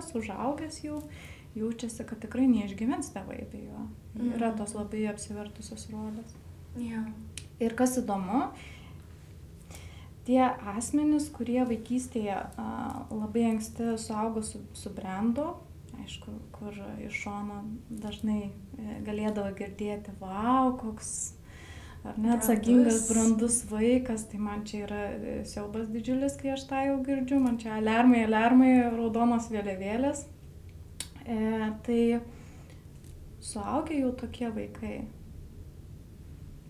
vaikas, užaugęs jau, jaučiasi, kad tikrai neišgyvens tėvai be jo. Mm. Yra tos labai apsivertusios rolės. Yeah. Ir kas įdomu, tie asmenys, kurie vaikystėje a, labai anksti suaugo su, subrendo, aišku, kur iš šono dažnai e, galėdavo girdėti, wow, koks ar neatsakingas, brandus vaikas, tai man čia yra e, siaubas didžiulis, kai aš tą jau girdžiu, man čia alarmai, alarmai, raudonos vėliavėlės. E, tai suaugę jau tokie vaikai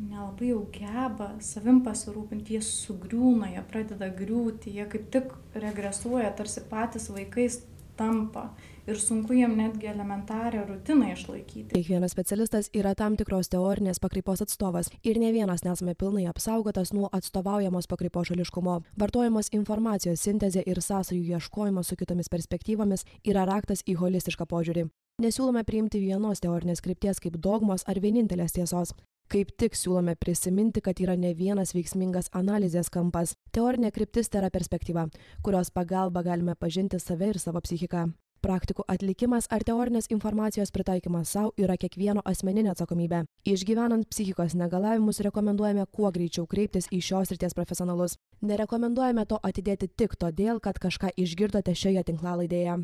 nelabai jau geba savim pasirūpinti, jie sugriūna, jie pradeda griūti, jie kaip tik regresuoja, tarsi patys vaikais tampa ir sunku jiem netgi elementarią rutiną išlaikyti. Kiekvienas specialistas yra tam tikros teorinės pakrypos atstovas ir ne vienas nesame pilnai apsaugotas nuo atstovaujamos pakrypos šališkumo. Vartojamos informacijos sintezė ir sąsajų ieškojimas su kitomis perspektyvomis yra raktas į holistišką požiūrį. Nesiūlome priimti vienos teorinės krypties kaip dogmos ar vienintelės tiesos kaip tik siūlome prisiminti kad yra ne vienas veiksmingas analizės kampas teorinė kryptis tėra perspektyva kurios pagalba galime pažinti save ir savo psichiką praktikų atlikimas ar teorinės informacijos pritaikymas sau yra kiekvieno asmeninė atsakomybė. Išgyvenant psichikos negalavimus rekomenduojame kuo greičiau kreiptis į šios srities profesionalus. Nerekomenduojame to atidėti tik todėl kad kažką išgirdote šioje tinklalaidėje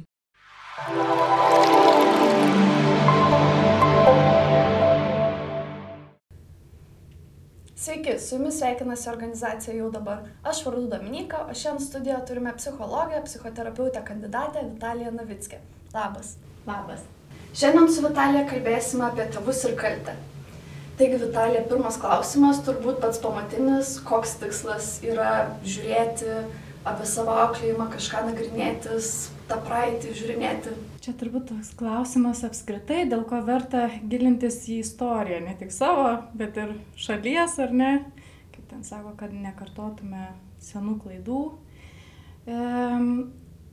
Sveiki, su jumis sveikinasi organizacija jau dabar. Aš vardu Dominika, o šiandien studijoje turime psichologę, psichoterapeutę kandidatę Vitaliją Navickį. Labas. Labas. Šiandien su Vitalija kalbėsime apie tėvus ir kaltę. Taigi, Vitalija, pirmas klausimas, turbūt pats pamatinis, koks tikslas yra žiūrėti apie savo auklėjimą, kažką nagrinėtis, tą praeitį žiūrinėti. Čia turbūt toks klausimas apskritai, dėl ko verta gilintis į istoriją, ne tik savo, bet ir šalies, ar ne, kaip ten sako, kad nekartotume senų klaidų. E,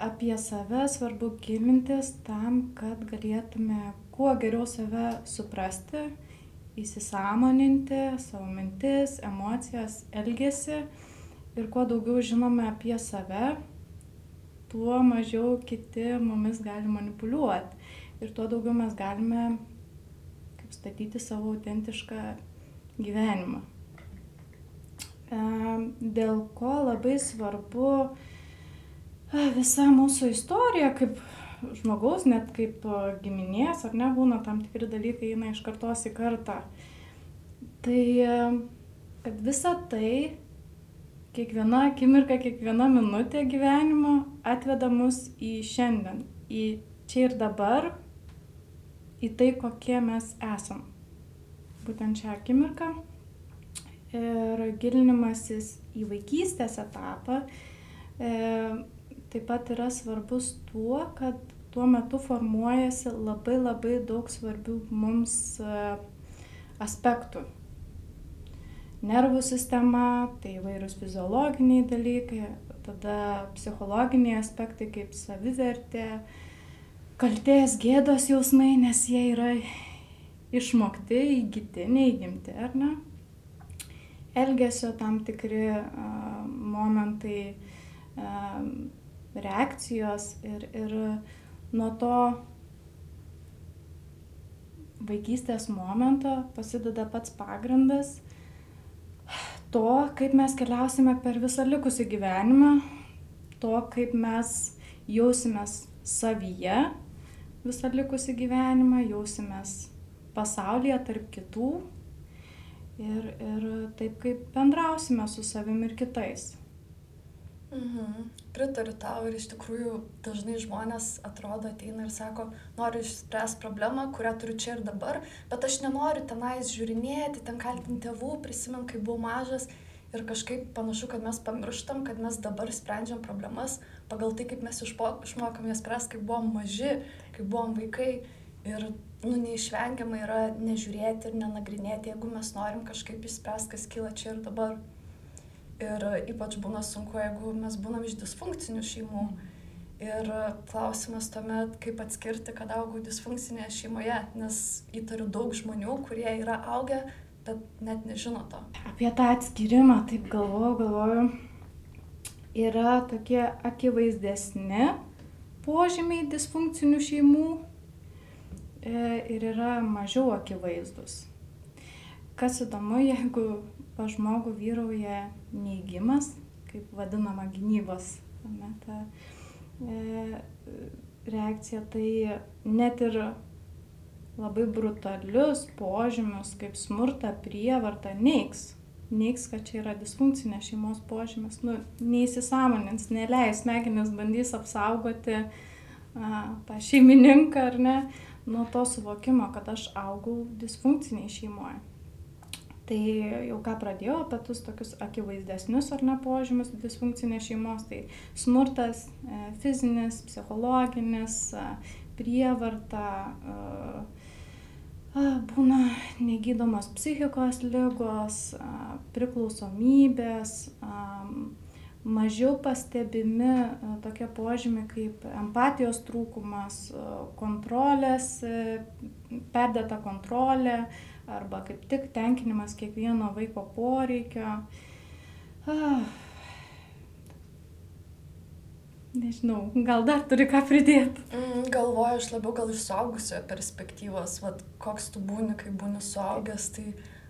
apie save svarbu gilintis tam, kad galėtume kuo geriau save suprasti, įsisamoninti savo mintis, emocijas, elgesį ir kuo daugiau žinome apie save, tuo mažiau kiti mumis gali manipuliuoti. Ir tuo daugiau mes galime kaip statyti savo autentišką gyvenimą. Dėl ko labai svarbu visa mūsų istorija, kaip žmogaus, net kaip giminės, ar ne, būna tam tikri dalykai eina iš kartos į kartą. Tai kad visa tai kiekviena akimirka, kiekviena minutė gyvenimo atveda mus į šiandien, į čia ir dabar, į tai, kokie mes esam. Būtent šią akimirką. Ir gilinimasis į vaikystės etapą e, taip pat yra svarbus tuo, kad tuo metu formuojasi labai labai daug svarbių mums e, aspektų nervų sistema, tai įvairūs fiziologiniai dalykai, tada psichologiniai aspektai kaip savivertė, kaltės, gėdos jausmai, nes jie yra išmokti, įgyti, neįgimti, ar ne? Elgesio tam tikri uh, momentai, uh, reakcijos ir, ir nuo to vaikystės momento pasideda pats pagrindas to, kaip mes keliausime per visą likusį gyvenimą, to, kaip mes jausimės savyje visą likusį gyvenimą, jausimės pasaulyje tarp kitų ir, ir taip, kaip bendrausime su savim ir kitais. Mhm. Pritariu tau ir iš tikrųjų dažnai žmonės atrodo ateina ir sako, noriu išspręsti problemą, kurią turiu čia ir dabar, bet aš nenoriu tenais žiūrinėti, ten kaltinti tėvų, prisimint, kai buvau mažas ir kažkaip panašu, kad mes pamirštam, kad mes dabar sprendžiam problemas pagal tai, kaip mes išmokom jas spręsti, kai buvom maži, kai buvom vaikai ir nu, neišvengiamai yra nežiūrėti ir nenagrinėti, jeigu mes norim kažkaip išspręsti, kas kyla čia ir dabar. Ir ypač būna sunku, jeigu mes būnam iš disfunkcinių šeimų. Ir klausimas tuomet, kaip atskirti, kad augau disfunkcinėje šeimoje, nes įtariu daug žmonių, kurie yra augę, bet net nežino to. Apie tą atskirimą, taip galvoju, galvoju, yra tokie akivaizdesni požymiai disfunkcinių šeimų e, ir yra mažiau akivaizdus. Kas įdomu, jeigu pa žmogų vyrauja neįgymas, kaip vadinama gynybos ne, ta, e, reakcija, tai net ir labai brutalius požymius kaip smurtą, prievartą neiks neiks, kad čia yra disfunkcinė šeimos požymis, nu, neįsisamonins, neleis, smegenis bandys apsaugoti a, tą šeimininką ar ne, nuo to suvokimo, kad aš augau disfunkciniai šeimoje. Tai jau ką pradėjau apie tus tokius akivaizdesnius ar ne požymius disfunkcinės šeimos, tai smurtas, e, fizinis, psichologinis, prievarta, būna negydomos psichikos lygos, priklausomybės, mažiau pastebimi tokie požymiai kaip empatijos trūkumas, kontrolės, perdėta kontrolė arba kaip tik tenkinimas kiekvieno vaiko poreikio. Nežinau, gal dar turi ką pridėti. Mm, galvoju, aš labiau gal iš suaugusiojo perspektyvos, vat, koks tu būni, kai būni suaugęs, tai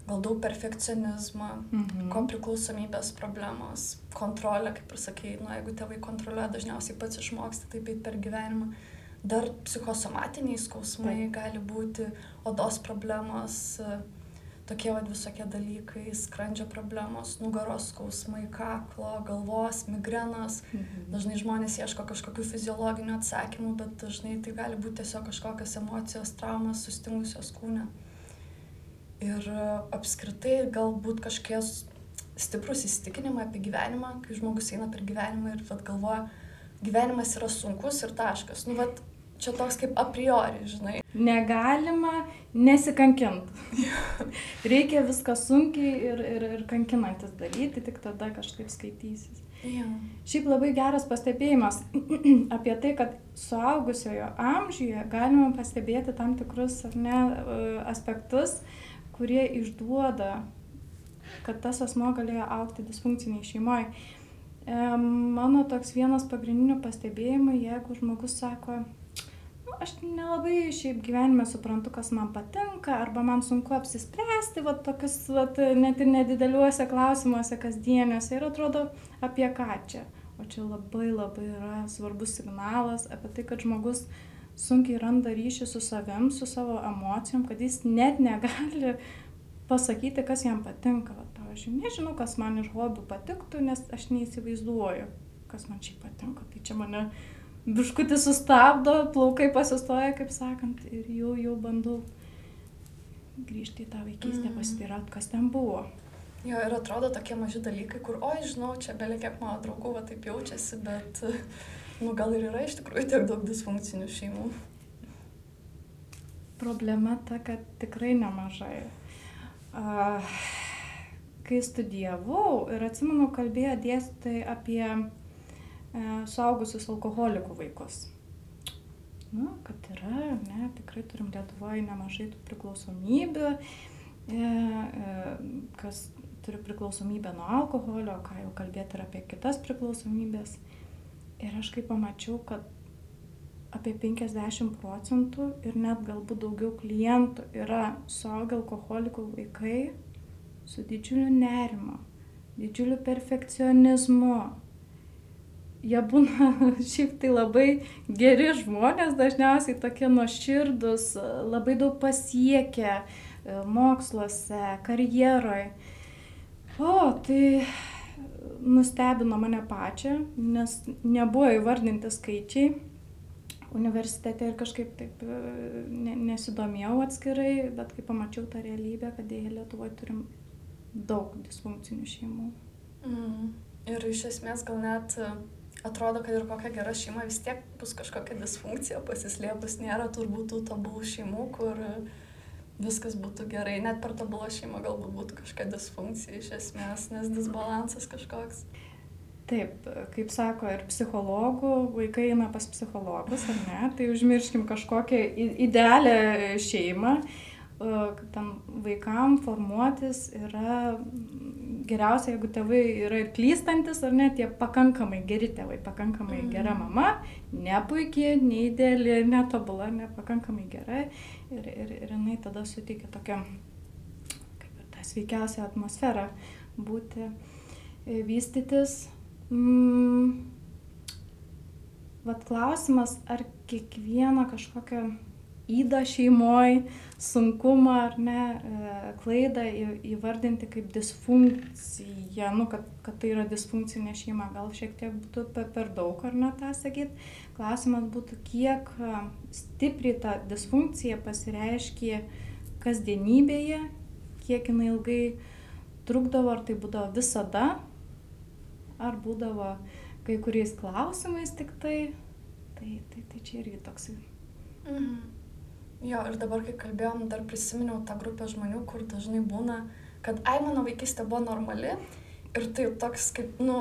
gal daug perfekcionizmo, mhm. ko priklausomybės problemos, kontrolė, kaip ir sakai, nu, jeigu tėvai kontroliuoja, dažniausiai pats išmoksti taip eiti per gyvenimą. Dar psichosomatiniai skausmai taip. gali būti, odos problemos. Tokie vat visokie dalykai skrandžio problemos nugaros skausmai kaklo galvos migrenos mhm. dažnai žmonės ieško kažkokių fiziologinių atsakymų bet dažnai tai gali būt tiesiog kažkokios emocijos traumos sustingusios kūne ir apskritai galbūt kažkokie stiprus įsitikinimai apie gyvenimą kai žmogus eina per gyvenimą ir vat galvoja gyvenimas yra sunkus ir taškas nu vat čia toks kaip a priori, žinai. Negalima nesikankint. Reikia viską sunkiai ir, ir, ir kankinantis daryti, tik tada kažkaip skaitysis. Ja. Šiaip labai geras pastebėjimas apie tai, kad suaugusiojo amžiuje galima pastebėti tam tikrus ne, e, aspektus, kurie išduoda, kad tas asmo galėjo aukti disfunkciniai šeimoje. Mano toks vienas pagrindinių pastebėjimų, jeigu žmogus sako, aš nelabai šiaip gyvenime suprantu, kas man patinka, arba man sunku apsispręsti, va, tokius, va, net ir nedideliuose klausimuose kasdieniuose ir atrodo, apie ką čia. O čia labai labai yra svarbus signalas apie tai, kad žmogus sunkiai randa ryšį su savim, su savo emocijom, kad jis net negali pasakyti, kas jam patinka. Va, pavyzdžiui, nežinau, kas man iš hobių patiktų, nes aš neįsivaizduoju, kas man šiaip patinka. Tai čia mane biškutį sustabdo, plaukai pasistoja, kaip sakant, ir jau, jau bandau grįžti į tą vaikystę, mm. pasitirat, kas ten buvo. Jo, ir atrodo tokie maži dalykai, kur, oi, žinau, čia belie kiek mano draugų va taip jaučiasi, bet, nu, gal ir yra iš tikrųjų tiek daug disfunkcinių šeimų. Problema ta, kad tikrai nemažai. Uh, kai studijavau ir atsimenu, kalbėjo dėstytojai apie suaugusius alkoholikų vaikus. Nu, kad yra, ne, tikrai turim Lietuvoje nemažai tų priklausomybių, e, e, kas turi priklausomybę nuo alkoholio, ką jau kalbėti ir apie kitas priklausomybės. Ir aš kaip pamačiau, kad apie 50 procentų ir net galbūt daugiau klientų yra suaugę alkoholikų vaikai su didžiuliu nerimu, didžiuliu perfekcionizmu, jie būna šiaip tai labai geri žmonės, dažniausiai tokie nuoširdus, labai daug pasiekę e, moksluose, karjeroje. O, tai nustebino mane pačią, nes nebuvo įvardinti skaičiai universitete ir kažkaip taip e, ne, nesidomėjau atskirai, bet kai pamačiau tą realybę, kad dėja Lietuvoje turim daug disfunkcinių šeimų. Mm. Ir iš esmės gal net atrodo, kad ir kokia gera šeima vis tiek bus kažkokia disfunkcija pasislėpus, nėra turbūt tų tobulų šeimų, kur viskas būtų gerai, net per tobulą šeimą galbūt būtų kažkokia disfunkcija iš esmės, nes disbalansas kažkoks. Taip, kaip sako ir psichologų, vaikai eina pas psichologus, ar ne, tai užmirškim kažkokią idealią šeimą, ten vaikam formuotis yra geriausia, jeigu tėvai yra ir klystantis, ar ne, tie pakankamai geri tėvai, pakankamai mm. gera mama, ne puikiai, ne ideali, netobula, ne pakankamai gera. Ir, ir, ir jinai tada suteikia tokią, kaip ir tą sveikiausią atmosferą būti, e, vystytis. Mm, vat klausimas, ar kiekvieną kažkokią įdą šeimoj, sunkumą ar ne, e, klaidą įvardinti kaip disfunkciją, nu, kad, kad tai yra disfunkcinė šeima, gal šiek tiek būtų per daug ar ne tą sakyti. Klausimas būtų, kiek e, stipriai ta disfunkcija pasireiškia kasdienybėje, kiek jinai ilgai trukdavo, ar tai būdavo visada, ar būdavo kai kuriais klausimais tik tai. Tai, tai, tai čia irgi toksai. Mhm. Jo, ir dabar, kai kalbėjom, dar prisiminiau tą grupę žmonių, kur dažnai būna, kad, ai, mano vaikystė buvo normali ir tai toks kaip, nu,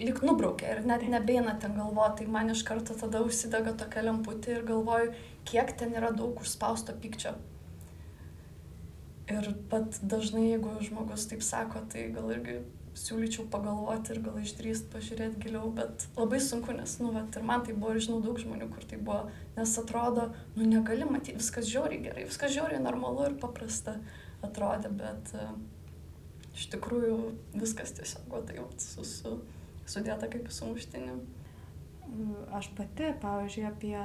lyg nubraukia ir net nebeina ten galvoti, tai man iš karto tada užsidega tokia lemputė ir galvoju, kiek ten yra daug užspausto pykčio. Ir pat dažnai, jeigu žmogus taip sako, tai gal irgi siūlyčiau pagalvoti ir gal išdrįst pažiūrėti giliau, bet labai sunku, nes, nu, vat, ir man tai buvo, ir žinau daug žmonių, kur tai buvo, nes atrodo, nu, negali matyti, viskas žiauriai gerai, viskas žiauriai normalu ir paprasta atrodė, bet uh, iš tikrųjų viskas tiesiog buvo tai su, su, sudėta kaip sumuštinė. Aš pati, pavyzdžiui, apie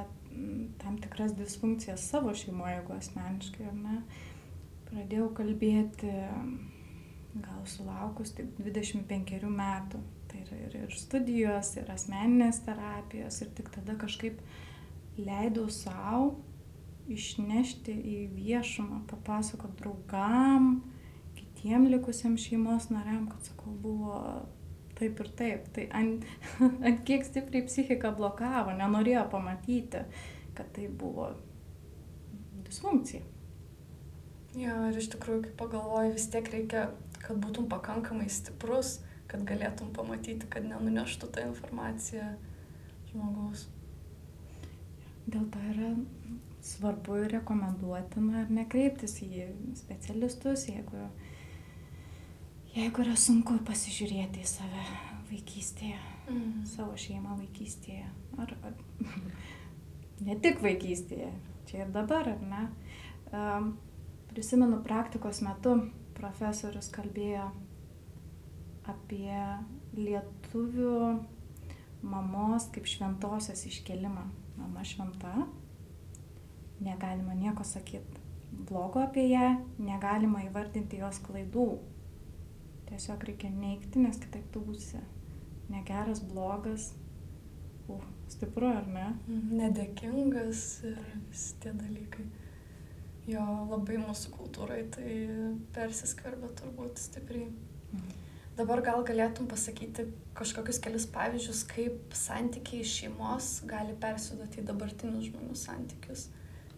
tam tikras disfunkcijas savo šeimoje, jeigu asmeniškai, ar ne, pradėjau kalbėti gal sulaukus tik 25 metų. Tai yra ir, ir studijos, ir asmeninės terapijos, ir tik tada kažkaip leidau savo išnešti į viešumą, papasakot draugam, kitiem likusiam šeimos nariam, kad sakau, buvo taip ir taip. Tai ant, ant kiek stipriai psichika blokavo, nenorėjo pamatyti, kad tai buvo disfunkcija. Jo, ir iš tikrųjų, kai pagalvoju, vis tiek reikia kad būtum pakankamai stiprus, kad galėtum pamatyti, kad nenuneštų tą informaciją žmogaus. Dėl to yra svarbu ir rekomenduotina ar nekreiptis į specialistus, jeigu, jeigu yra sunku pasižiūrėti į save vaikystėje, mm. savo šeimą vaikystėje. Ar, ar ne tik vaikystėje, čia ir dabar, ar ne. Um, prisimenu praktikos metu profesorius kalbėjo apie lietuvių mamos kaip šventosios iškelimą. Mama šventa, negalima nieko sakyti blogo apie ją, negalima įvardinti jos klaidų. Tiesiog reikia neikti, nes kitaip tu būsi negeras, blogas. Uh, stipru, ar ne? Nedėkingas ir visi tie dalykai jo labai mūsų kultūrai tai persiskverbia turbūt stipriai. Mhm. Dabar gal galėtum pasakyti kažkokius kelius pavyzdžius, kaip santykiai šeimos gali persiduoti į dabartinius žmonių santykius.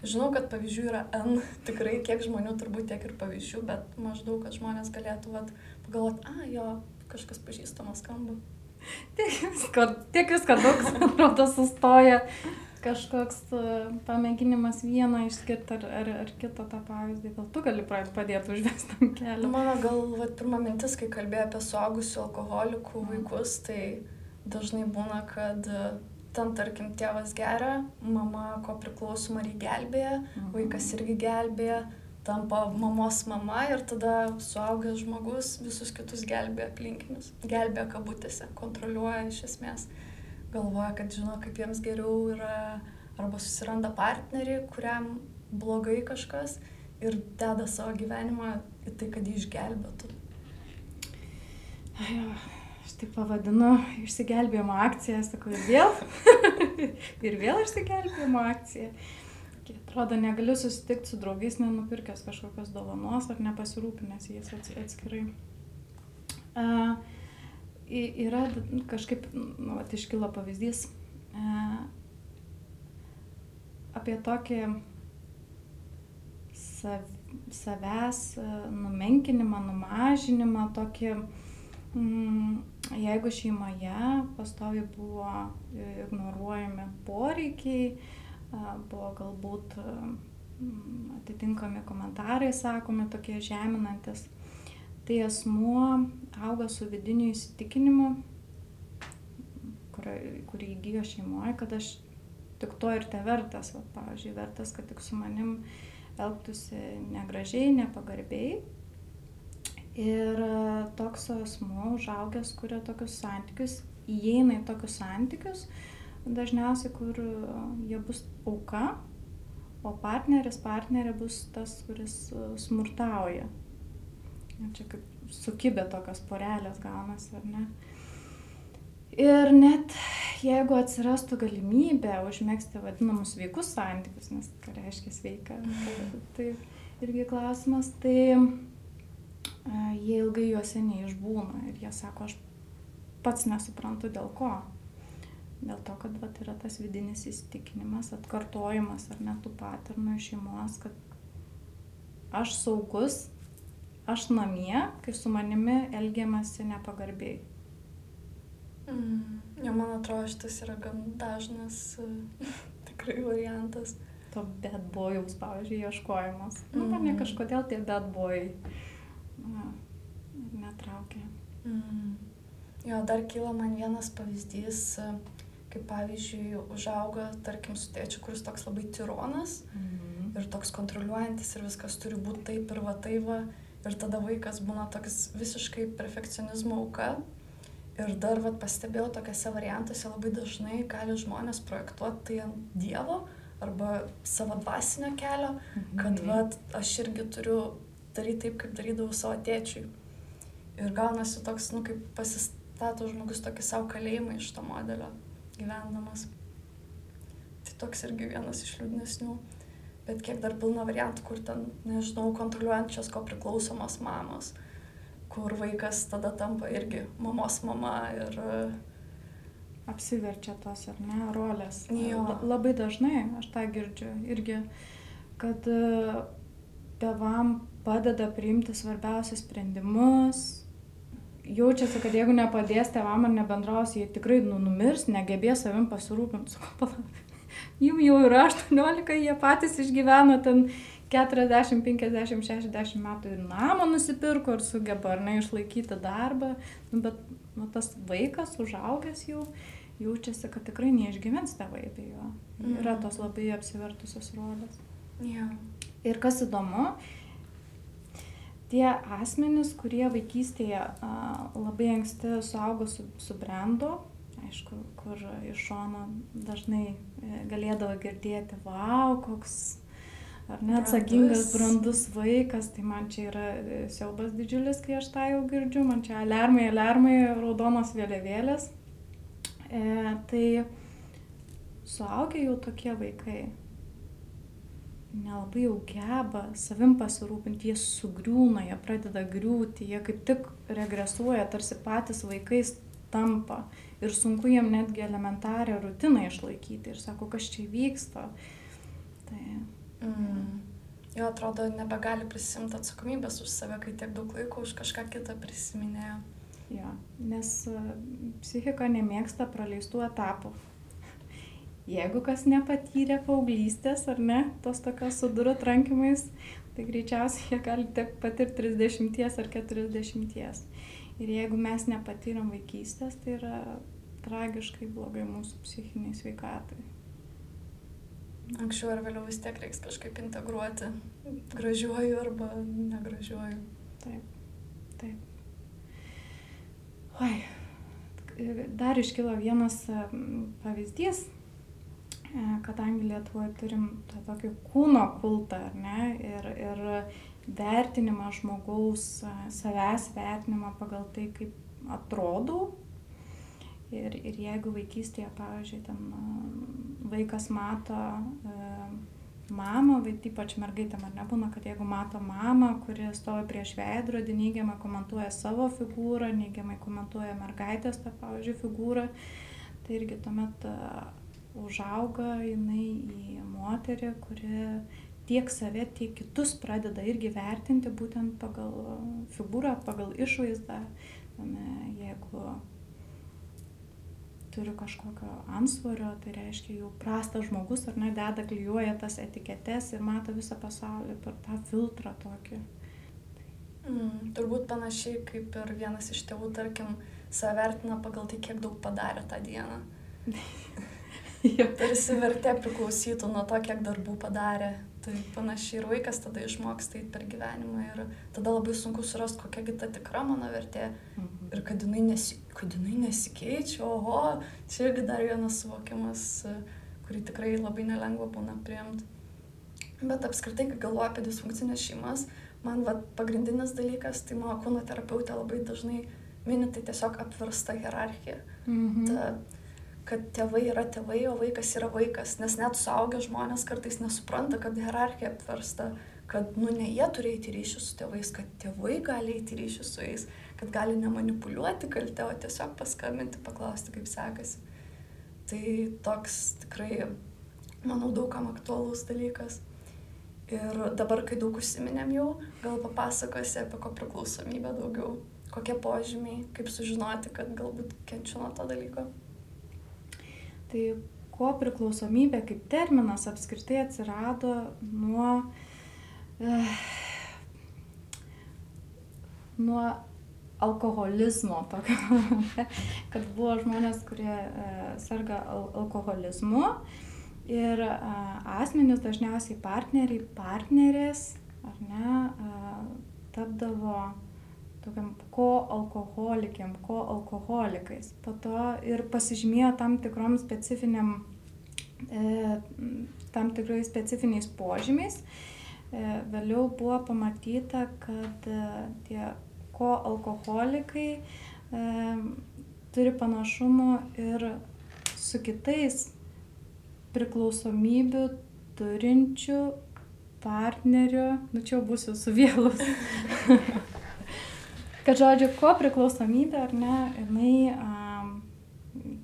Žinau, kad pavyzdžių yra N, tikrai kiek žmonių turbūt tiek ir pavyzdžių, bet maždaug, kad žmonės galėtų vat, pagalvoti, a, jo, kažkas pažįstamas skamba. Tiek visko, tiek visko daug, atrodo, sustoja kažkoks e, pamėginimas vieną išskirti ar, ar, ar kitą tą pavyzdį. Gal tu gali padėti užvestam kelią? Nu, mano gal vat, pirma mintis, kai kalbėjai apie suaugusių alkoholikų mhm. vaikus, tai dažnai būna, kad e, ten, tarkim, tėvas geria, mama ko priklausoma ir gelbėja, mhm. vaikas irgi gelbėja, tampa mamos mama ir tada suaugęs žmogus visus kitus gelbėja aplinkinius. Gelbėja kabutėse, kontroliuoja iš esmės. Mhm galvoja, kad žino, kaip jiems geriau yra, arba susiranda partnerį, kuriam blogai kažkas ir deda savo gyvenimą į tai, kad jį išgelbėtų. Jo, aš taip pavadinu išsigelbėjimo akciją, sakau, ir vėl. ir vėl išsigelbėjimo akcija. Atrodo, negaliu susitikti su draugais, nenupirkęs kažkokios dovanos ar nepasirūpinęs jais atskirai. Uh, yra kažkaip, nu, vat, iškilo pavyzdys e, apie tokį sav, savęs e, numenkinimą, numažinimą, tokį, mm, jeigu šeimoje pastovi buvo ignoruojami poreikiai, buvo galbūt mm, atitinkami komentarai sakomi, tokie žeminantis, tai asmuo auga su vidiniu įsitikinimu, kurį, įgyjo šeimoje, kad aš tik to ir te vertas, va, pavyzdžiui, vertas, kad tik su manim elgtųsi negražiai, nepagarbiai. Ir toks asmuo užaugęs kuria tokius santykius, įeina į tokius santykius, dažniausiai, kur jie bus auka, o partneris, partnerė bus tas, kuris smurtauja. Čia kaip sukibė tokios porelės gaunasi, ar ne? Ir net jeigu atsirastų galimybė užmėgsti vadinamus sveikus santykius, nes ką reiškia sveika, tai irgi klausimas, tai jie ilgai juose neišbūna ir jie sako, aš pats nesuprantu dėl ko. Dėl to, kad vat, yra tas vidinis įsitikinimas, atkartojimas ar net tų paternų iš šeimos, kad aš saugus, aš namie, kai su manimi elgiamasi nepagarbiai Mm. Jo, man atrodo, šitas yra gan dažnas tikrai variantas. To bad boyaus, pavyzdžiui, ieškojimas. Mm. Nu, mane kažkodėl tie bad na, netraukia. Mm. Jo, dar kyla man vienas pavyzdys, kaip pavyzdžiui, užauga, tarkim, su tėčiu, kuris toks labai tironas mm. ir toks kontroliuojantis ir viskas turi būti taip ir va taip va. Ir tada vaikas būna toks visiškai perfekcionizmo auka. Ir dar vat, pastebėjau tokiuose variantuose labai dažnai gali žmonės projektuoti tai ant Dievo arba savo dvasinio kelio, kad mhm. vat, aš irgi turiu daryti taip, kaip darydavau savo tėčiui. Ir gaunasi toks, nu, kaip pasistato žmogus tokį savo kalėjimą iš to modelio gyvendamas. Tai toks irgi vienas iš liūdnesnių. Bet kiek dar pilna variantų, kur ten, nežinau, kontroliuojančios ko priklausomos mamos. Kur vaikas tada tampa irgi mamos mama ir... Apsiverčia tos ar ne rolės. Jo. Labai dažnai aš tą girdžiu irgi, kad e, tevam padeda priimti svarbiausius sprendimus. Jaučiasi, kad jeigu nepadės tevam ar nebendraus, jie tikrai nu, numirs, negebės savim pasirūpinti. Jums jau yra 18, jie patys išgyveno ten 40, 50, 60 metų ir namą nusipirko ir sugeba ar ne išlaikyti darbą, nu, bet nu, tas vaikas užaugęs jau jaučiasi, kad tikrai neišgyvens tėvai be jo. Mm. Yra tos labai apsivertusios rolės. Yeah. Ir kas įdomu, tie asmenys, kurie vaikystėje a, labai anksti suaugo su, subrendo, aišku, kur iš šono dažnai galėdavo girdėti, wow, koks ar ne atsakingas, brandus vaikas, tai man čia yra e, siaubas didžiulis, kai aš tą jau girdžiu, man čia alarmai, alarmai, raudonos vėliavėlės. E, tai suaugę jau tokie vaikai nelabai jau geba savim pasirūpinti, jie sugriūna, jie pradeda griūti, jie kaip tik regresuoja, tarsi patys vaikais tampa ir sunku jiem netgi elementarią rutiną išlaikyti ir sako, kas čia vyksta. Tai Mm. Jo atrodo, nebegali prisimti atsakomybės už save, kai tiek daug laiko už kažką kitą prisiminėjo. Jo, nes e, psichika nemėgsta praleistų etapų. Jeigu kas nepatyrė paauglystės ar ne, tos tokios su durų trankimais, tai greičiausiai jie gali tiek patirti 30 ar 40. Ir jeigu mes nepatyrėm vaikystės, tai yra tragiškai blogai mūsų psichiniai sveikatai anksčiau ar vėliau vis tiek reiks kažkaip integruoti gražiuoju arba negražiuoju. Taip, taip. Oi, dar iškilo vienas pavyzdys, e, kadangi Lietuvoje turim tą tokį kūno kultą, ar ne, ir, ir vertinimą žmogaus, savęs vertinimą pagal tai, kaip atrodau, Ir, ir jeigu vaikystėje, pavyzdžiui, ten vaikas mato mamą, vai ypač mergaitėm ar nebūna, kad jeigu mato mamą, kuri stovi prieš veidrodį, neigiamai komentuoja savo figūrą, neigiamai komentuoja mergaitės tą, pavyzdžiui, figūrą, tai irgi tuomet užauga jinai į moterį, kuri tiek save, tiek kitus pradeda irgi vertinti būtent pagal figūrą, pagal išvaizdą. Jeigu turi kažkokio ansvario, tai reiškia jau prastas žmogus ar ne, deda, klyjuoja tas etiketes ir mato visą pasaulį per tą filtrą tokį. Mm, turbūt panašiai kaip ir vienas iš tėvų, tarkim, save vertina pagal tai, kiek daug padarė tą dieną. Tarsi vertė priklausytų nuo to, kiek darbų padarė. Tai panašiai ir vaikas tada išmoksta eiti per gyvenimą ir tada labai sunku surasti, kokia ta tikra mano vertė. Mhm. Ir kad jinai, nesi, kad jinai nesikeičia, oho, čia irgi dar vienas suvokimas, kurį tikrai labai nelengva būna priimti. Bet apskritai, kai galvoju apie disfunkcinės šeimas, man va, pagrindinis dalykas, tai mano kūno terapeutė labai dažnai mini tai tiesiog apversta hierarchija. Mhm. Ta, kad tėvai yra tėvai, o vaikas yra vaikas, nes net suaugę žmonės kartais nesupranta, kad hierarchija apversta, kad, nu, ne jie turi eiti ryšį su tėvais, kad tėvai gali eiti ryšį su jais, kad gali nemanipuliuoti kaltę, o tiesiog paskambinti, paklausti, kaip sekasi. Tai toks tikrai, manau, daugam aktualus dalykas. Ir dabar, kai daug užsiminėm jau, gal papasakosi apie ko priklausomybę daugiau. Kokie požymiai, kaip sužinoti, kad galbūt kenčiu nuo to dalyko. Tai ko priklausomybė kaip terminas apskritai atsirado nuo, eh, nuo alkoholizmo, tokio, kad buvo žmonės, kurie eh, serga al alkoholizmu. Ir asmenys dažniausiai partneriai, partnerės, ar ne, tapdavo tokiam ko alkoholikiam, ko alkoholikais. Po to ir pasižymėjo tam tikrom specifiniam, e, tam tikrais specifiniais požymiais. E, vėliau buvo pamatyta, kad e, tie ko alkoholikai e, turi panašumų ir su kitais priklausomybių turinčių partnerių, nu čia jau būsiu suvėlus. kad žodžiu, ko priklausomybė ar ne, jinai um,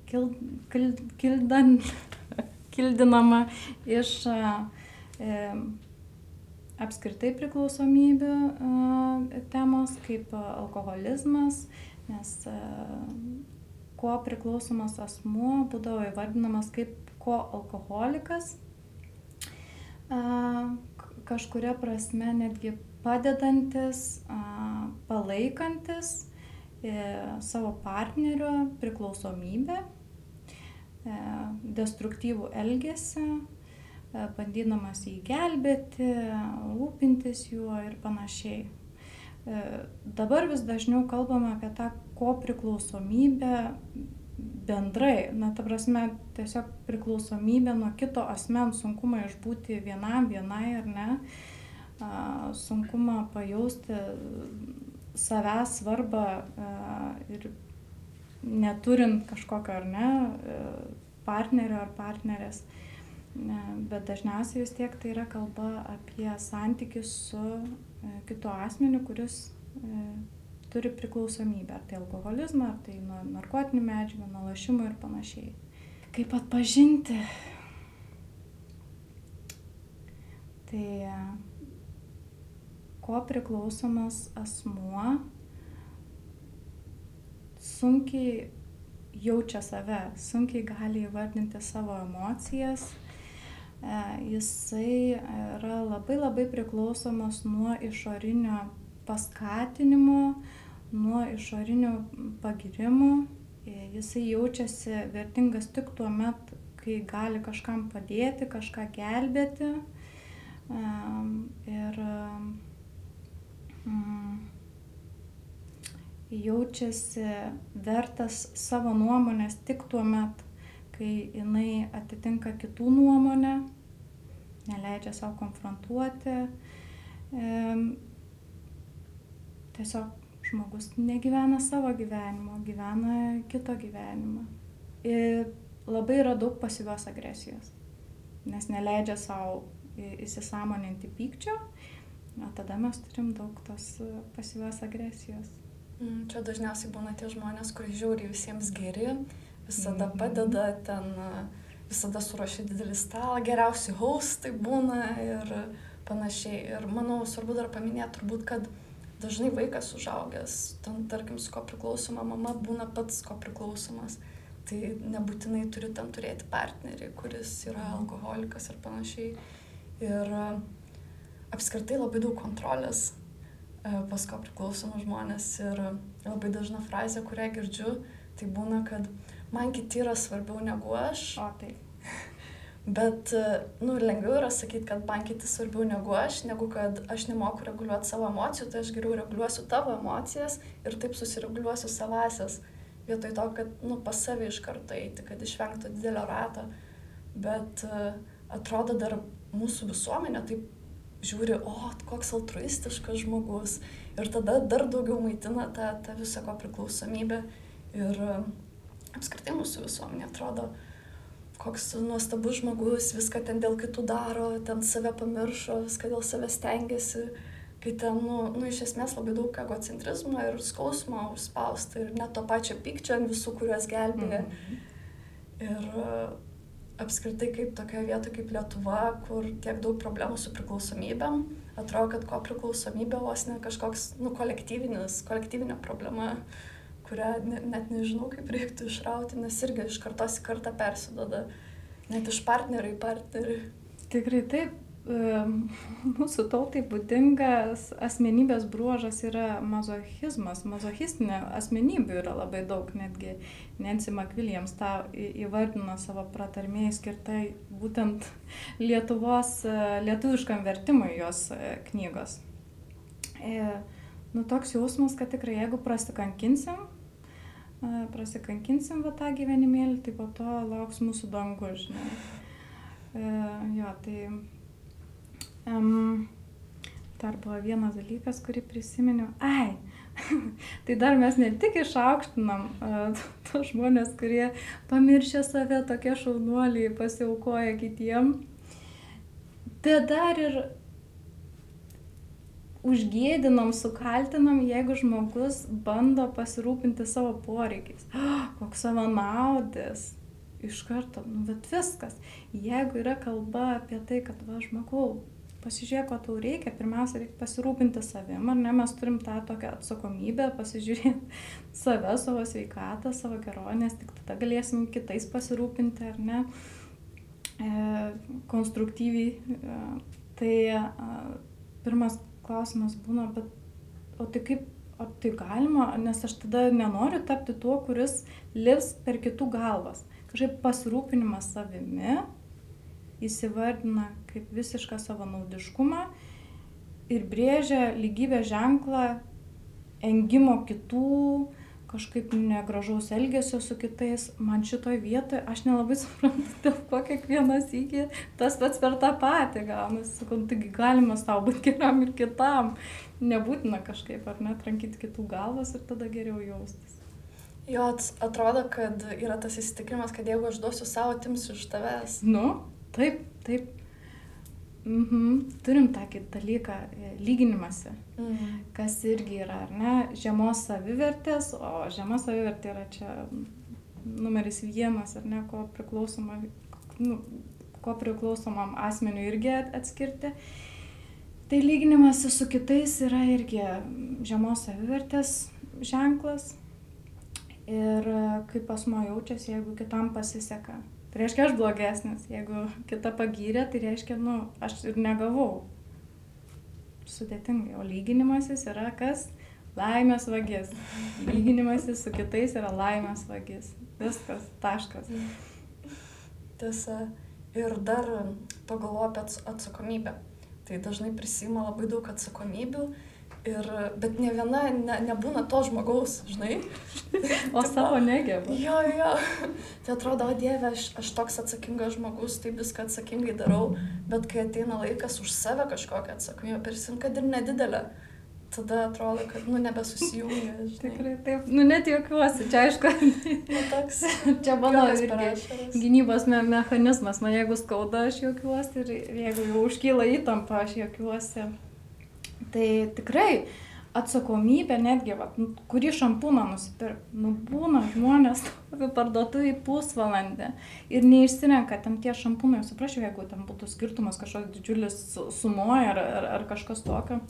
kil, kil, kildan, kildinama iš uh, apskritai priklausomybių uh, temos kaip uh, alkoholizmas, nes uh, kuo priklausomas asmuo būdavo įvardinamas kaip ko alkoholikas. Kažkuria prasme netgi padedantis, palaikantis e, savo partnerio priklausomybę, e, destruktyvų elgesį, e, bandydamas jį gelbėti, rūpintis juo ir panašiai. Dabar vis dažniau kalbame apie tą ko priklausomybę bendrai na ta prasme tiesiog priklausomybė nuo kito asmens sunkumą išbūti vienam vienai ar ne a, sunkumą pajausti savęs svarbą ir neturint kažkokio ar ne partnerio ar partnerės. Bet dažniausiai vis tiek tai yra kalba apie santykių su kitu asmeniu, kuris turi priklausomybę, ar tai alkoholizmą, ar tai nuo narkotinių medžiagų, nuo lašimų ir panašiai. Kaip atpažinti? Tai ko priklausomas asmuo sunkiai jaučia save, sunkiai gali įvardinti savo emocijas, e, jisai yra labai labai priklausomas nuo išorinio paskatinimo, nuo išorinių pagirimų. E, jisai jaučiasi vertingas tik tuo met, kai gali kažkam padėti, kažką gelbėti. Ir mm, jaučiasi vertas savo nuomonės tik tuo met, kai jinai atitinka kitų nuomonę, neleidžia savo konfrontuoti. Tiesiog žmogus negyvena savo gyvenimo, gyvena kito gyvenimą. Ir labai yra daug pasyvios agresijos, nes neleidžia savo įsisamoninti pykčio, o tada mes turim daug tos pasyvios agresijos. Mm, čia dažniausiai būna tie žmonės, kurie žiūri visiems geri, visada mhm. padeda ten, visada suruošia didelį stalą, geriausi haustai būna ir panašiai. Ir manau, svarbu dar paminėti turbūt, kad dažnai vaikas užaugęs, ten tarkim su ko priklausoma mama būna pats ko priklausomas. Tai nebūtinai turi ten turėti partnerį, kuris yra mhm. alkoholikas ir panašiai. Ir apskritai labai daug kontrolės pas ko priklausomus žmonės ir labai dažna frazė, kurią girdžiu, tai būna, kad man kiti yra svarbiau negu aš. O tai. Bet, nu, lengviau yra sakyti, kad man kiti svarbiau negu aš, negu kad aš nemoku reguliuoti savo emocijų, tai aš geriau reguliuosiu tavo emocijas ir taip susireguliuosiu savasias, vietoj to, kad, nu, pas savį iš karto eiti, kad išvengtų didelio rato. Bet uh, atrodo dar mūsų visuomenė taip žiūri, o, koks altruistiškas žmogus. Ir tada dar daugiau maitina tą, tą visą ko priklausomybę. Ir uh, apskritai mūsų visuomenė atrodo, koks nuostabus žmogus, viską ten dėl kitų daro, ten save pamiršo, viską dėl savęs stengiasi, kai ten, nu, nu, iš esmės labai daug egocentrizmo ir skausmo užspausta ir net to pačio pykčio ant visų, kuriuos gelbėja. Mm -hmm. Ir apskritai kaip tokioje vietoje kaip Lietuva, kur tiek daug problemų su priklausomybėm, atrodo, kad ko priklausomybė vos ne kažkoks, nu, kolektyvinis, kolektyvinė problema, kurią ne, net nežinau, kaip reiktų išrauti, nes irgi iš kartos į kartą persidoda, net iš partnerių į partnerį. Tikrai taip, mūsų tautai būdingas asmenybės bruožas yra mazochizmas. Mazochistinė asmenybių yra labai daug, netgi Nancy McWilliams tą įvardino savo pratarmėje skirtai būtent Lietuvos, lietuviškam vertimui jos e, knygos. E, nu, toks jausmas, kad tikrai jeigu prasikankinsim, e, prasikankinsim va tą gyvenimėlį, tai po to lauks mūsų dangus, žinai. E, jo, tai Um, dar buvo vienas dalykas, kurį prisiminiau. Ai, tai dar mes ne tik išaukštinam uh, tos žmonės, kurie pamiršė save, tokie šaunuoliai, pasiaukoja kitiem, bet dar ir užgėdinam, sukaltinam, jeigu žmogus bando pasirūpinti savo poreikiais. Oh, koks savanaudis. Iš karto, nu, bet viskas. Jeigu yra kalba apie tai, kad, va, žmogau, pasižiūrėk, ko tau reikia, pirmiausia, reikia pasirūpinti savim, ar ne, mes turim tą tokią atsakomybę, pasižiūrėti save, savo sveikatą, savo gerovę, nes tik tada galėsim kitais pasirūpinti, ar ne, e, konstruktyviai. E, tai e, pirmas klausimas būna, bet o tai kaip, o tai galima, nes aš tada nenoriu tapti tuo, kuris lips per kitų galvas. Kažkaip pasirūpinimas savimi įsivardina kaip visišką savanaudiškumą ir brėžia lygybės ženklą engimo kitų, kažkaip negražaus elgesio su kitais. Man šitoj vietoje aš nelabai suprantu, dėl ko kiekvienas įgė tas pats per tą patį gaunasi. Sakau, nu, taigi galima savo būti geram ir kitam. Nebūtina kažkaip ar net rankyti kitų galvas ir tada geriau jaustis. Jo, atrodo, kad yra tas įsitikinimas, kad jeigu aš duosiu savo, timsiu iš tavęs. Nu, taip, taip. Mhm. Turim tokį dalyką e, - lyginimąsi, mhm. kas irgi yra, ar ne, žemos savivertės, o žema savivertė yra čia numeris vienas, ar ne, ko, priklausoma, nu, ko priklausomam asmeniu irgi atskirti. Tai lyginimas su kitais yra irgi žemos savivertės ženklas ir e, kaip asmo jaučiasi, jeigu kitam pasiseka. Tai reiškia, aš blogesnis. Jeigu kita pagyrė, tai reiškia, nu, aš ir negavau. Sudėtingai. O lyginimasis yra kas? Laimės vagis. Lyginimasis su kitais yra laimės vagis. Viskas, taškas. Tiesa. Ir dar pagalvoju apie atsakomybę. Tai dažnai prisima labai daug atsakomybių Ir, bet ne viena ne, nebūna to žmogaus, žinai. O savo negeba. Jo, jo. Tai atrodo, o Dieve, aš, aš toks atsakingas žmogus, tai viską atsakingai darau, bet kai ateina laikas už save kažkokią atsakomybę prisim, kad ir nedidelę, tada atrodo, kad, nu, nebesusijungia. Tikrai taip. Nu, net juokiuosi, čia aišku. nu, toks. Čia mano gynybos me mechanizmas, man jeigu skauda, aš juokiuosi ir jeigu jau užkyla įtampa, aš juokiuosi. Tai tikrai atsakomybė netgi, va, nu, kurį šampūną nusipirkti. Nu, būna žmonės parduotuvai pusvalandį ir neišsirenka ten tie šampūnai, suprasčiau, jeigu ten būtų skirtumas kažkoks didžiulis sumoja ar, ar, ar kažkas tokio.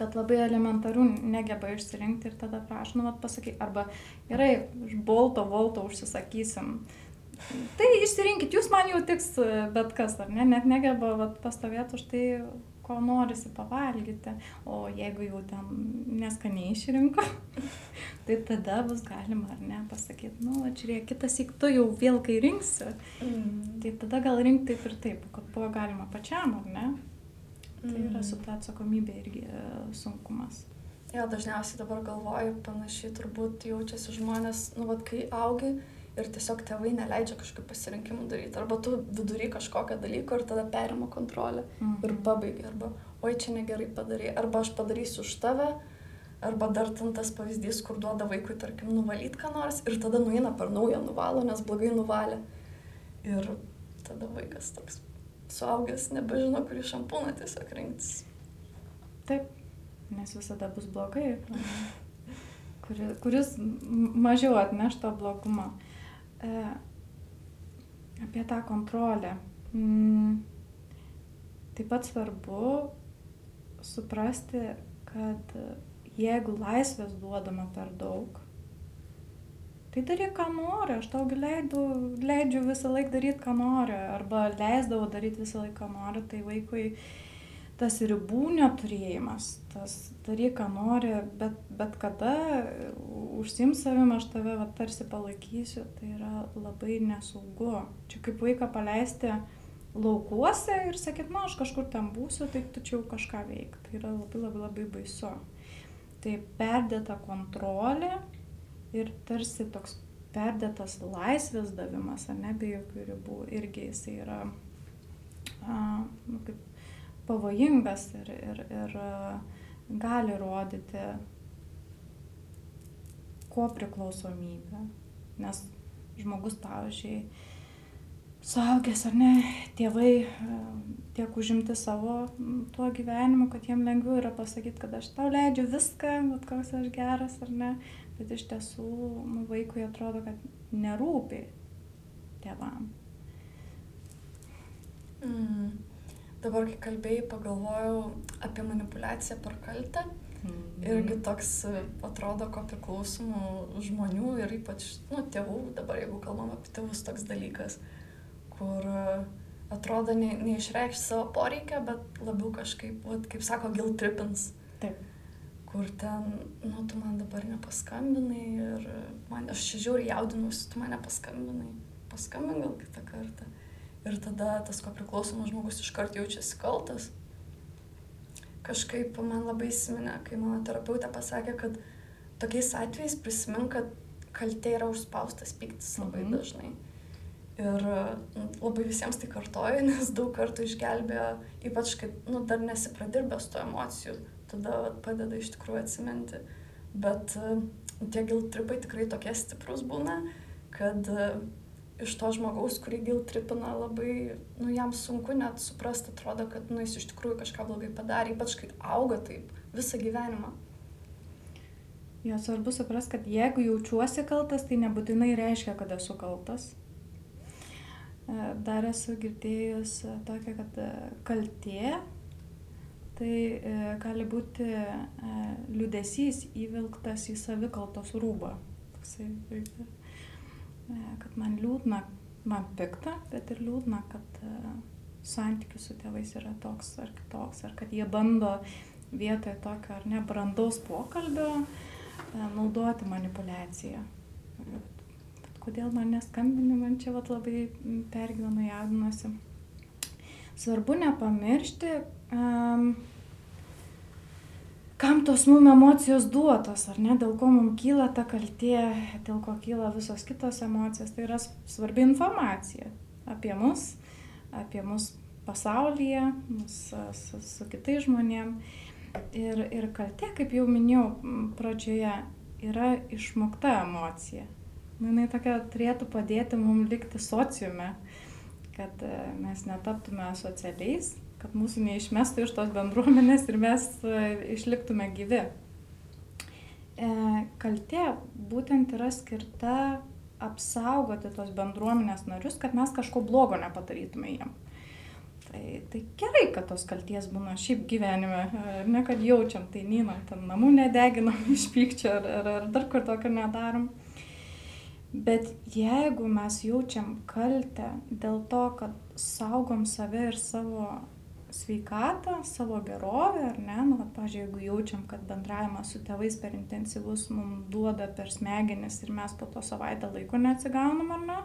Bet labai elementarų negeba išsirinkti ir tada prašau, nu, pasakyk, arba gerai, iš bolto, volto užsisakysim. Tai išsirinkit, jūs man jau tiks bet kas, ar ne, net negeba vat, pastovėti už tai kažko norisi pavalgyti, o jeigu jau ten neskaniai išrinko, tai tada bus galima ar ne pasakyti, nu, žiūrėk, kitas įk tu jau vėl kai rinksi, mm. tai tada gal rinkti taip ir taip, kad buvo galima pačiam, ar ne? Tai yra su ta atsakomybė irgi e, sunkumas. Jo, dažniausiai dabar galvoju, panašiai turbūt jaučiasi žmonės, nu, vad, kai augi ir tiesiog tėvai neleidžia kažkokių pasirinkimų daryti. Arba tu vidury kažkokio dalyko ir tada perima kontrolę mm. ir pabaigia. Arba, oi, čia negerai padarai. Arba aš padarysiu už tave. Arba dar ten tas pavyzdys, kur duoda vaikui, tarkim, nuvalyti ką nors ir tada nueina per naują nuvalo, nes blogai nuvalė. Ir tada vaikas toks suaugęs nebežino, kurį šampūną tiesiog rinktis. Taip, nes visada bus blogai, kuri, kuris mažiau atneš to blogumo. Apie tą kontrolę. Mm, taip pat svarbu suprasti, kad jeigu laisvės duodama per daug, tai daryk, ką nori, aš tau leidžiu, leidžiu visą laiką daryti, ką nori, arba leisdavau daryti visą laiką, ką nori, tai vaikui tas ribų neturėjimas, tas daryk, ką nori, bet, bet kada užsim savim, aš tave va, tarsi palaikysiu, tai yra labai nesaugu. Čia kaip vaiką paleisti laukuose ir sakyt, na, aš kažkur ten būsiu, tai tu čia jau kažką veik. Tai yra labai labai labai baisu. Tai perdėta kontrolė ir tarsi toks perdėtas laisvės davimas, ar ne, be jokių ribų, irgi jisai yra a, nu, kaip pavojingas ir, ir, ir gali rodyti ko priklausomybę. Nes žmogus, pavyzdžiui, suaugęs ar ne, tėvai tiek užimti savo tuo gyvenimu, kad jiem lengviau yra pasakyti, kad aš tau leidžiu viską, bet koks aš geras ar ne, bet iš tiesų nu, vaikui atrodo, kad nerūpi tėvam. Mm. Dabar, kai kalbėjai, pagalvojau apie manipulaciją per kaltę. Mm. Irgi toks atrodo, ko priklausomų žmonių ir ypač, nu, tėvų, dabar jeigu kalbam apie tėvus, toks dalykas, kur atrodo ne, neišreikšti savo poreikia, bet labiau kažkaip, vat, kaip sako, guilt trippins. Taip kur ten, nu, tu man dabar nepaskambinai ir man, aš čia žiūri jaudinusi, tu man nepaskambinai, paskambin gal kitą kartą. Ir tada tas ko priklausomas žmogus iškart jaučiasi kaltas. Kažkaip man labai įsiminė, kai mano terapeutė pasakė, kad tokiais atvejais prisimink, kad kaltė yra užspaustas pyktis labai mhm. dažnai. Ir nu, labai visiems tai kartoju, nes daug kartų išgelbėjo, ypač kai nu, dar nesipradirbęs tų emocijų, tada vat, padeda iš tikrųjų atsiminti. Bet e, tie giltripai tikrai tokie stiprus būna, kad e, iš to žmogaus, kurį giltripina, labai, nu, jam sunku net suprasti, atrodo, kad, nu, jis iš tikrųjų kažką blogai padarė, ypač kai auga taip visą gyvenimą. Jo svarbu suprasti, kad jeigu jaučiuosi kaltas, tai nebūtinai reiškia, kad esu kaltas. E, dar esu girdėjus tokią, kad kaltė tai e, gali būti e, liūdėsys įvilktas į savikaltos rūbą. Toksai, e, kad man liūdna, man pikta, bet ir liūdna, kad santykius su tėvais yra toks ar kitoks, ar kad jie bando vietoje tokio ar ne brandaus pokalbio naudoti manipulaciją. Kodėl man neskambini, man čia vat, labai pergyvenu, jaudinuosi. Svarbu nepamiršti, um, kam tos mum emocijos duotos, ar ne, dėl ko mum kyla ta kaltė, dėl ko kyla visos kitos emocijos, tai yra svarbi informacija apie mus, apie mus pasaulyje, mus su, su kitais žmonėmis. Ir, ir kaltė, kaip jau minėjau pradžioje, yra išmokta emocija. Nu, jinai tokia turėtų padėti mums likti sociume, kad e, mes netaptume socialiais, kad mūsų neišmestų iš tos bendruomenės ir mes e, išliktume gyvi. E, kaltė būtent yra skirta apsaugoti tos bendruomenės narius, kad mes kažko blogo nepadarytume jiem. Tai, tai gerai, kad tos kalties būna šiaip gyvenime, ne kad jaučiam, tai nynam, ten namų nedeginam iš pykčio ar, ar, ar dar kur tokio nedarom. Bet jeigu mes jaučiam kaltę dėl to, kad saugom save ir savo sveikatą, savo gerovę, ar ne, nu, pažiūrėjau, jeigu jaučiam, kad bendravimas su tėvais per intensyvus mums duoda per smegenis ir mes po to savaitę laiko neatsigaunam, ar ne,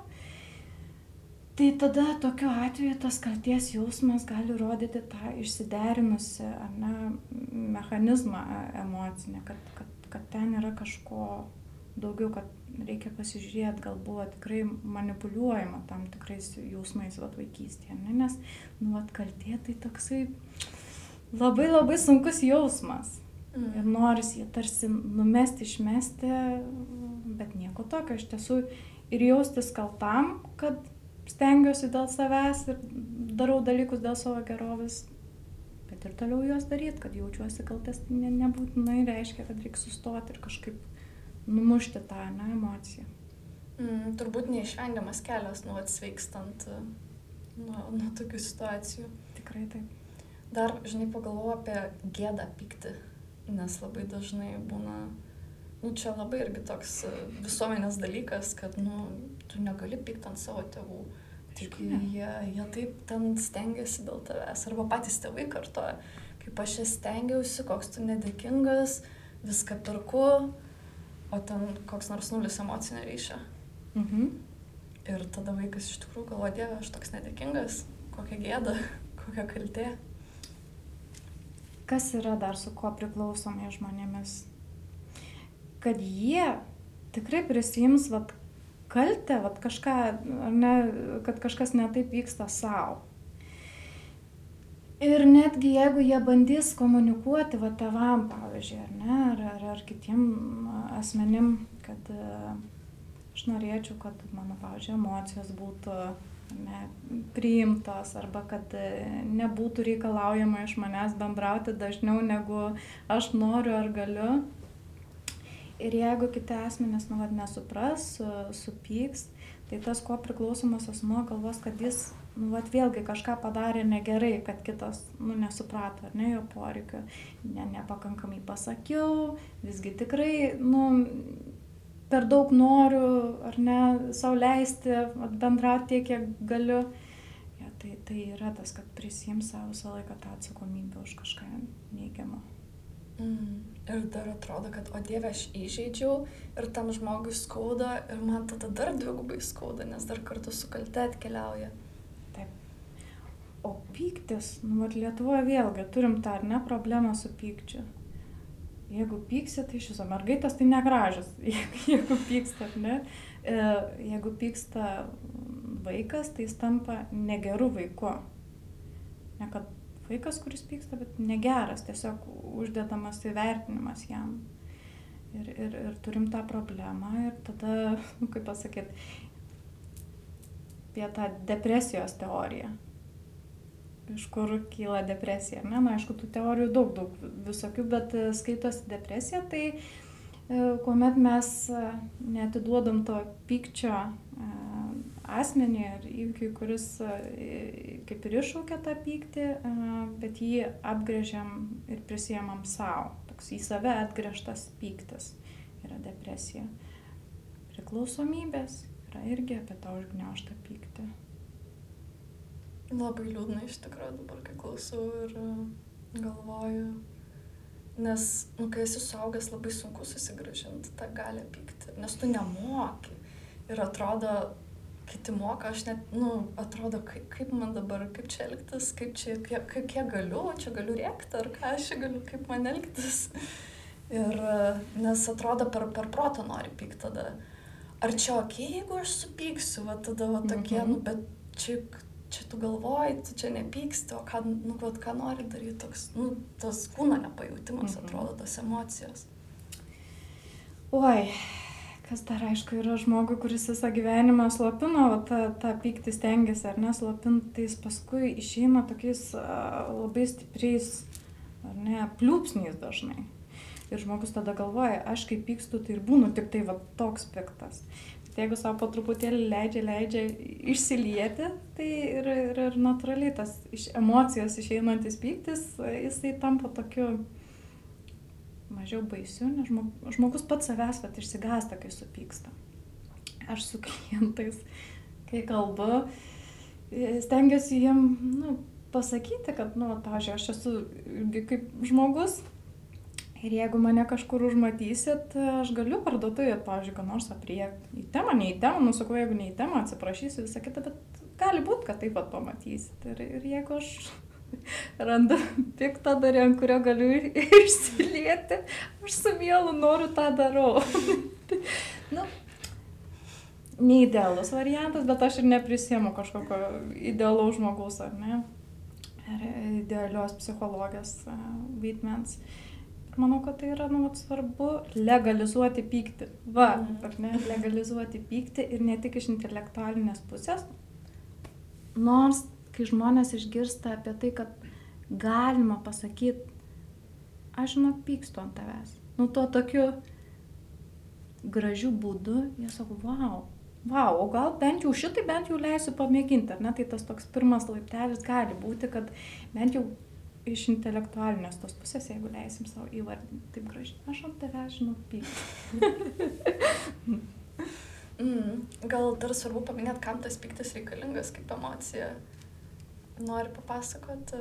tai tada tokiu atveju tas kalties jausmas gali rodyti tą išsiderinusi, ar ne, mechanizmą e, emocinį, kad, kad, kad ten yra kažko daugiau, kad reikia pasižiūrėti, gal buvo tikrai manipuliuojama tam tikrais jausmais vat, vaikystėje, ne? nes nu, vat, kaltė tai toksai labai labai sunkus jausmas. Mm. Ir noris jį tarsi numesti, išmesti, bet nieko tokio iš tiesų. Ir jaustis kaltam, kad stengiuosi dėl savęs ir darau dalykus dėl savo gerovės, bet ir toliau juos daryti, kad jaučiuosi kaltas, tai ne, nebūtinai reiškia, kad reikia sustoti ir kažkaip numušti tą ne, emociją. Mm, turbūt neišvengiamas kelias nuo atsveikstant nuo, nuo tokių situacijų. Tikrai taip. Dar, žinai, pagalvoju apie gėdą pykti, nes labai dažnai būna, nu čia labai irgi toks e, visuomenės dalykas, kad, nu, tu negali pykti ant savo tėvų. Tik jie, jie taip ten stengiasi dėl tavęs, arba patys tėvai kartoja, kaip aš čia stengiausi, koks tu nedėkingas, viską pirku, o ten koks nors nulis emocinio ryšio. Mhm. Ir tada vaikas iš tikrųjų galvoja, Dieve, aš toks nedėkingas, kokia gėda, kokia kaltė. Kas yra dar su kuo priklausomi žmonėmis? Kad jie tikrai prisijims vat, kaltę, vat, kažką, ne, kad kažkas netaip vyksta savo. Ir netgi jeigu jie bandys komunikuoti va tevam, pavyzdžiui, ar ne, ar, ar, ar kitiem asmenim, kad aš norėčiau, kad mano, pavyzdžiui, emocijos būtų ne, priimtos arba kad nebūtų reikalaujama iš manęs bendrauti dažniau negu aš noriu ar galiu. Ir jeigu kiti asmenys, nu, nesupras, supyks, tai tas, ko priklausomas asmuo galvos, kad jis nu vat vėlgi kažką padarė negerai, kad kitas, nu, nesuprato, ar ne jo poreikio, ne, nepakankamai pasakiau, visgi tikrai, nu, per daug noriu, ar ne, savo leisti, bendrauti tiek, kiek galiu. Ja, tai, tai yra tas, kad prisims savo visą laiką tą atsakomybę už kažką neigiamą. Mm. Ir dar atrodo, kad, o Dieve, aš įžeidžiau ir tam žmogui skauda ir man tada dar dvigubai skauda, nes dar kartu su kalte atkeliauja o pyktis, nu, vat Lietuvoje vėlgi turim tą ar ne problemą su pykčiu. Jeigu pyksi, tai iš viso mergaitės tai negražus, jeigu, jeigu pyksta, ne? E, jeigu pyksta vaikas, tai jis tampa negeru vaiku. Ne kad vaikas, kuris pyksta, bet negeras, tiesiog uždedamas įvertinimas jam. Ir, ir, ir turim tą problemą ir tada, nu, kaip pasakyti, apie tą depresijos teoriją iš kur kyla depresija. Ne, na, aišku, tų teorijų daug, daug visokių, bet e, skaitosi depresija, tai e, kuomet mes e, netiduodam to pykčio asmenį ar įvykiui, kuris kaip ir iššaukia tą pyktį, bet jį apgrėžiam ir prisėmam savo. Toks į save atgrėžtas pyktis yra depresija. Priklausomybės yra irgi apie tą užgneuštą pyktį. Labai liūdna iš tikrųjų dabar, kai klausau ir e, galvoju, nes, nu, kai esi suaugęs, labai sunku susigražinti tą galę pykti, nes tu nemoki ir atrodo, kiti moka, aš net, nu, atrodo, kaip, kaip man dabar, kaip čia elgtis, kaip čia, kiek, kiek, kiek galiu, čia galiu rėkti, ar ką aš čia galiu, kaip man elgtis. Ir, e, nes atrodo, per, per protą nori pykti tada. Ar čia ok, jeigu aš supyksiu, va tada va tokie, mm -hmm. nu, bet čia čia tu galvoji, tu čia nepyksti, o ką, nu, vat, ką nori daryti, toks, nu, tas kūno nepajautimas, mhm. atrodo, tos emocijos. Oi, kas dar aišku yra žmogui, kuris visą gyvenimą slopino, va, tą, tą pyktį stengiasi ar neslopinti, tai paskui išeina tokiais uh, labai stipriais, ar ne, pliūpsniais dažnai. Ir žmogus tada galvoja, aš kai pykstu, tai ir būnu tik tai va toks piktas. Tai jeigu savo po truputėlį leidžia, leidžia išsilieti, tai ir, ir, ir natūraliai tas iš emocijos išeinantis pyktis, jisai tampa tokiu mažiau baisiu, nes žmogus pats savęs pat išsigąsta, kai supyksta. Aš su klientais, kai kalbu, stengiuosi jiem nu, pasakyti, kad, nu, pavyzdžiui, aš esu kaip žmogus. Ir jeigu mane kažkur užmatysit, aš galiu parduotuvėje, pavyzdžiui, ką nors apriekti. Į temą, ne į temą, nusakau, jeigu ne į temą, atsiprašysiu visą kitą, bet gali būti, kad taip pat pamatysit. Ir, ir jeigu aš randu piktą darį, ant kurio galiu išsilieti, aš su mielu noriu tą darau. nu, neidealus variantas, bet aš ir neprisiemu kažkokio idealaus žmogaus, ar ne? Ar idealios psichologijos e, vaidmens. Manau, kad tai yra nu, svarbu legalizuoti pyktį. Va, mhm. ar ne, legalizuoti pyktį ir ne tik iš intelektualinės pusės. Nors, kai žmonės išgirsta apie tai, kad galima pasakyti, aš žinok, pykstu ant tavęs. Nu, tuo tokiu gražiu būdu, jie sako, wow, Vau, o gal bent jau šitai bent jau leisiu pamėginti, ar ne? Tai tas toks pirmas laiptelis gali būti, kad bent jau iš intelektualinės tos pusės, jeigu leisim savo įvardinti taip gražiai, aš ant tave žinau pyktį. mm, gal dar svarbu paminėti, kam tas piktas reikalingas kaip emocija. Nori papasakot,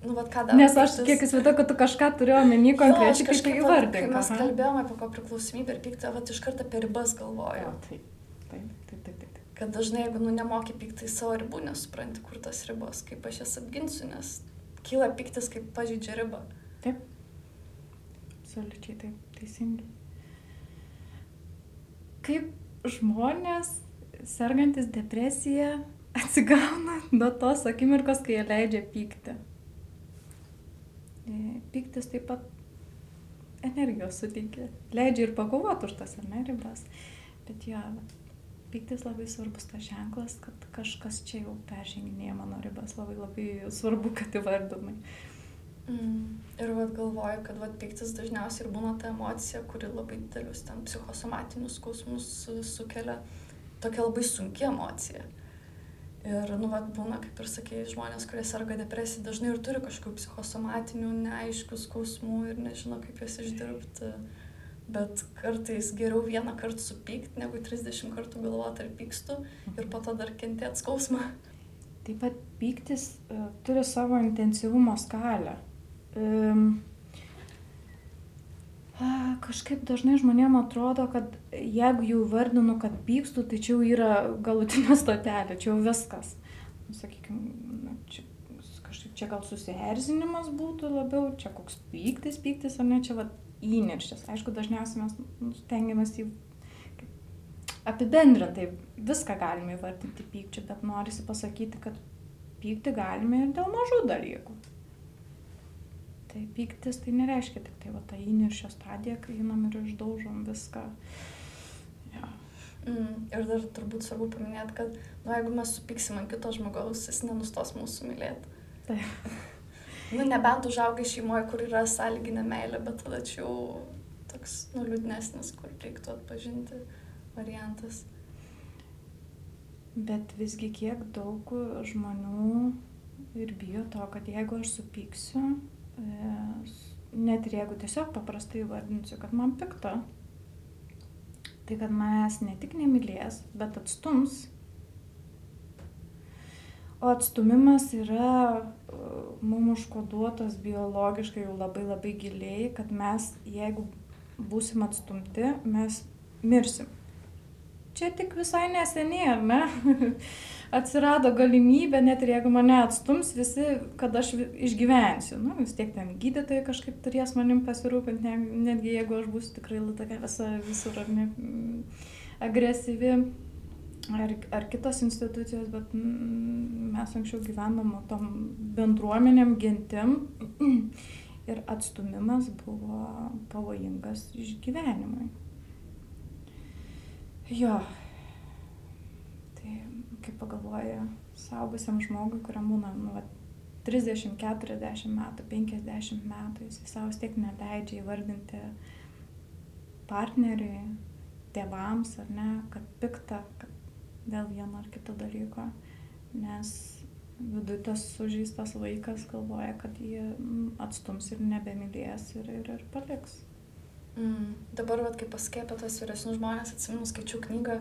Nu, vat, ką dar. Nes aš piktis... kiek įsivaizduoju, kad tu kažką turiu omeny konkrečiai, kaip tai įvardinti. Kai mes kalbėjome apie ko priklausomybę ir pyktį, vat iš karto apie ribas galvoju. Taip, taip, taip, taip, taip. Kad dažnai, jeigu nu, nemoki pykti savo ribų, nesupranti, kur tas ribos, kaip aš jas apginsiu, nes kyla piktis, kaip pažydžia ribą. Taip. Absoliučiai taip, teisingai. Kaip žmonės, sergantis depresija, atsigauna nuo tos akimirkos, kai jie leidžia pykti. E, pyktis taip pat energijos suteikia. Leidžia ir pakovoti už tas ribas. Bet jo, pyktis labai svarbus tas ženklas, kad kažkas čia jau perženginėja mano ribas. Labai labai svarbu, kad įvardinai. Mm. Ir vad galvoju, kad vad piktis dažniausiai ir būna ta emocija, kuri labai didelius ten psichosomatinius skausmus sukelia. Tokia labai sunki emocija. Ir, nu, vat, būna, kaip ir sakėjai, žmonės, kurie serga depresija, dažnai ir turi kažkokių psichosomatinių, neaiškių skausmų ir nežino, kaip jas išdirbti. Bet kartais geriau vieną kartą supykti, negu 30 kartų galvoti, ar pykstu ir po to dar kentėti skausmą. Taip pat pyktis uh, turi savo intensyvumo skalę. Um, Kažkaip dažnai žmonėm atrodo, kad jeigu jau vardinu, kad pykstu, tai čia jau yra galutinė stotelė, čia jau viskas. Nu, Sakykime, čia, kažkaip čia gal susierzinimas būtų labiau, čia koks pyktis, pyktis, ar ne, čia va įnirštis. Aišku, dažniausiai mes stengiamės jį apibendrintai, viską galime įvardinti pykčiu, bet norisi pasakyti, kad pykti galime ir dėl mažų dalykų. Tai pyktis tai nereiškia tik tai va ta įniršio stadija, kai einam ir išdaužom viską. Ja. Mm, ir dar turbūt svarbu paminėti, kad nu, jeigu mes supyksim ant kito žmogaus, jis nenustos mūsų mylėti. Taip. nu, nebent užaugai šeimoje, kur yra sąlyginė meilė, bet tada čia jau toks nu, liūdnesnis, kur reiktų atpažinti variantas. Bet visgi kiek daug žmonių ir bijo to, kad jeigu aš supyksiu, net ir jeigu tiesiog paprastai vardinsiu, kad man pikta, tai kad manęs ne tik nemylės, bet atstums. O atstumimas yra mums užkoduotas biologiškai jau labai labai giliai, kad mes, jeigu būsim atstumti, mes mirsim. Čia tik visai neseniai, ar ne? atsirado galimybė, net ir jeigu mane atstums visi, kad aš išgyvensiu. Nu, vis tiek ten gydytojai kažkaip turės manim pasirūpinti, ne, netgi jeigu aš būsiu tikrai tokia visa visur ne agresyvi. Ar, ar kitos institucijos, bet mes anksčiau gyvenom tom bendruomenėm, gentim ir atstumimas buvo pavojingas išgyvenimui. Jo, kai pagalvoji saugusiam žmogui, kuriam būna nu, va, 30, 40 metų, 50 metų, jis savo tiek neleidžia įvardinti partneriui, tėvams ar ne, kad pikta, kad dėl vieno ar kito dalyko, nes viduje tas sužeistas vaikas galvoja, kad jį atstums ir nebemylės ir, ir, ir paliks. Mm. Dabar, vat, kai pasakė apie tos vyresnius žmonės, atsimenu, skaičiau knygą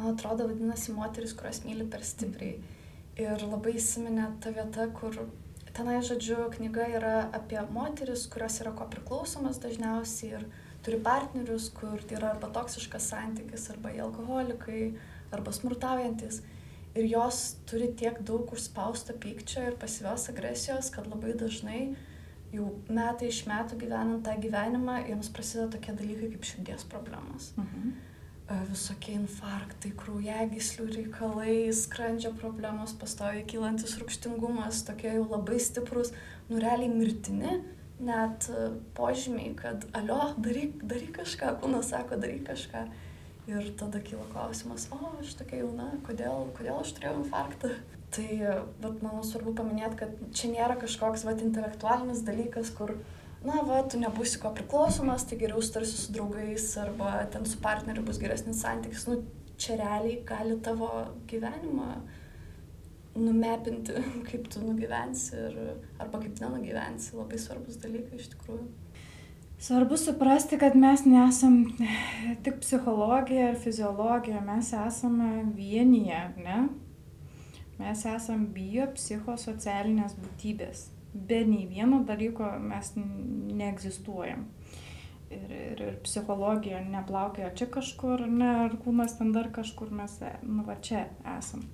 man atrodo vadinasi moteris, kurios myli per stipriai. Ir labai įsiminė ta vieta, kur tenai, žodžiu, knyga yra apie moteris, kurios yra ko priklausomas dažniausiai ir turi partnerius, kur tai yra arba toksiškas santykis, arba jie alkoholikai, arba smurtaujantis. Ir jos turi tiek daug užspausto pykčio ir pasyvios agresijos, kad labai dažnai jau metai iš metų gyvenant tą gyvenimą, jiems prasideda tokie dalykai kaip širdies problemos. Mhm. E, visokie infarktai, kraujagyslių reikalai, skrandžio problemos, pastoviai kylantis rūkštingumas, tokie jau labai stiprus, nureliai mirtini, net e, požymiai, kad alio, daryk, daryk kažką, kūnas sako, daryk kažką. Ir tada kyla klausimas, o aš tokia jauna, kodėl, kodėl aš turėjau infarktą? Tai, bet manau svarbu paminėti, kad čia nėra kažkoks, va, intelektualinis dalykas, kur, na, va, tu nebūsi ko priklausomas, tai geriau starsi su draugais arba ten su partneriu bus geresnis santykis. Nu, čia realiai gali tavo gyvenimą numepinti, kaip tu nugyvensi ir, arba kaip nenugyvensi. Labai svarbus dalykai iš tikrųjų. Svarbu suprasti, kad mes nesam tik psichologija ir fiziologija, mes esame vienyje, ne? Mes esam biopsichosocialinės būtybės. Be nei vieno dalyko mes neegzistuojam. Ir, ir, ir psichologija neplaukia čia kažkur, ne, ar kūnas ten dar kažkur mes, nu va čia esam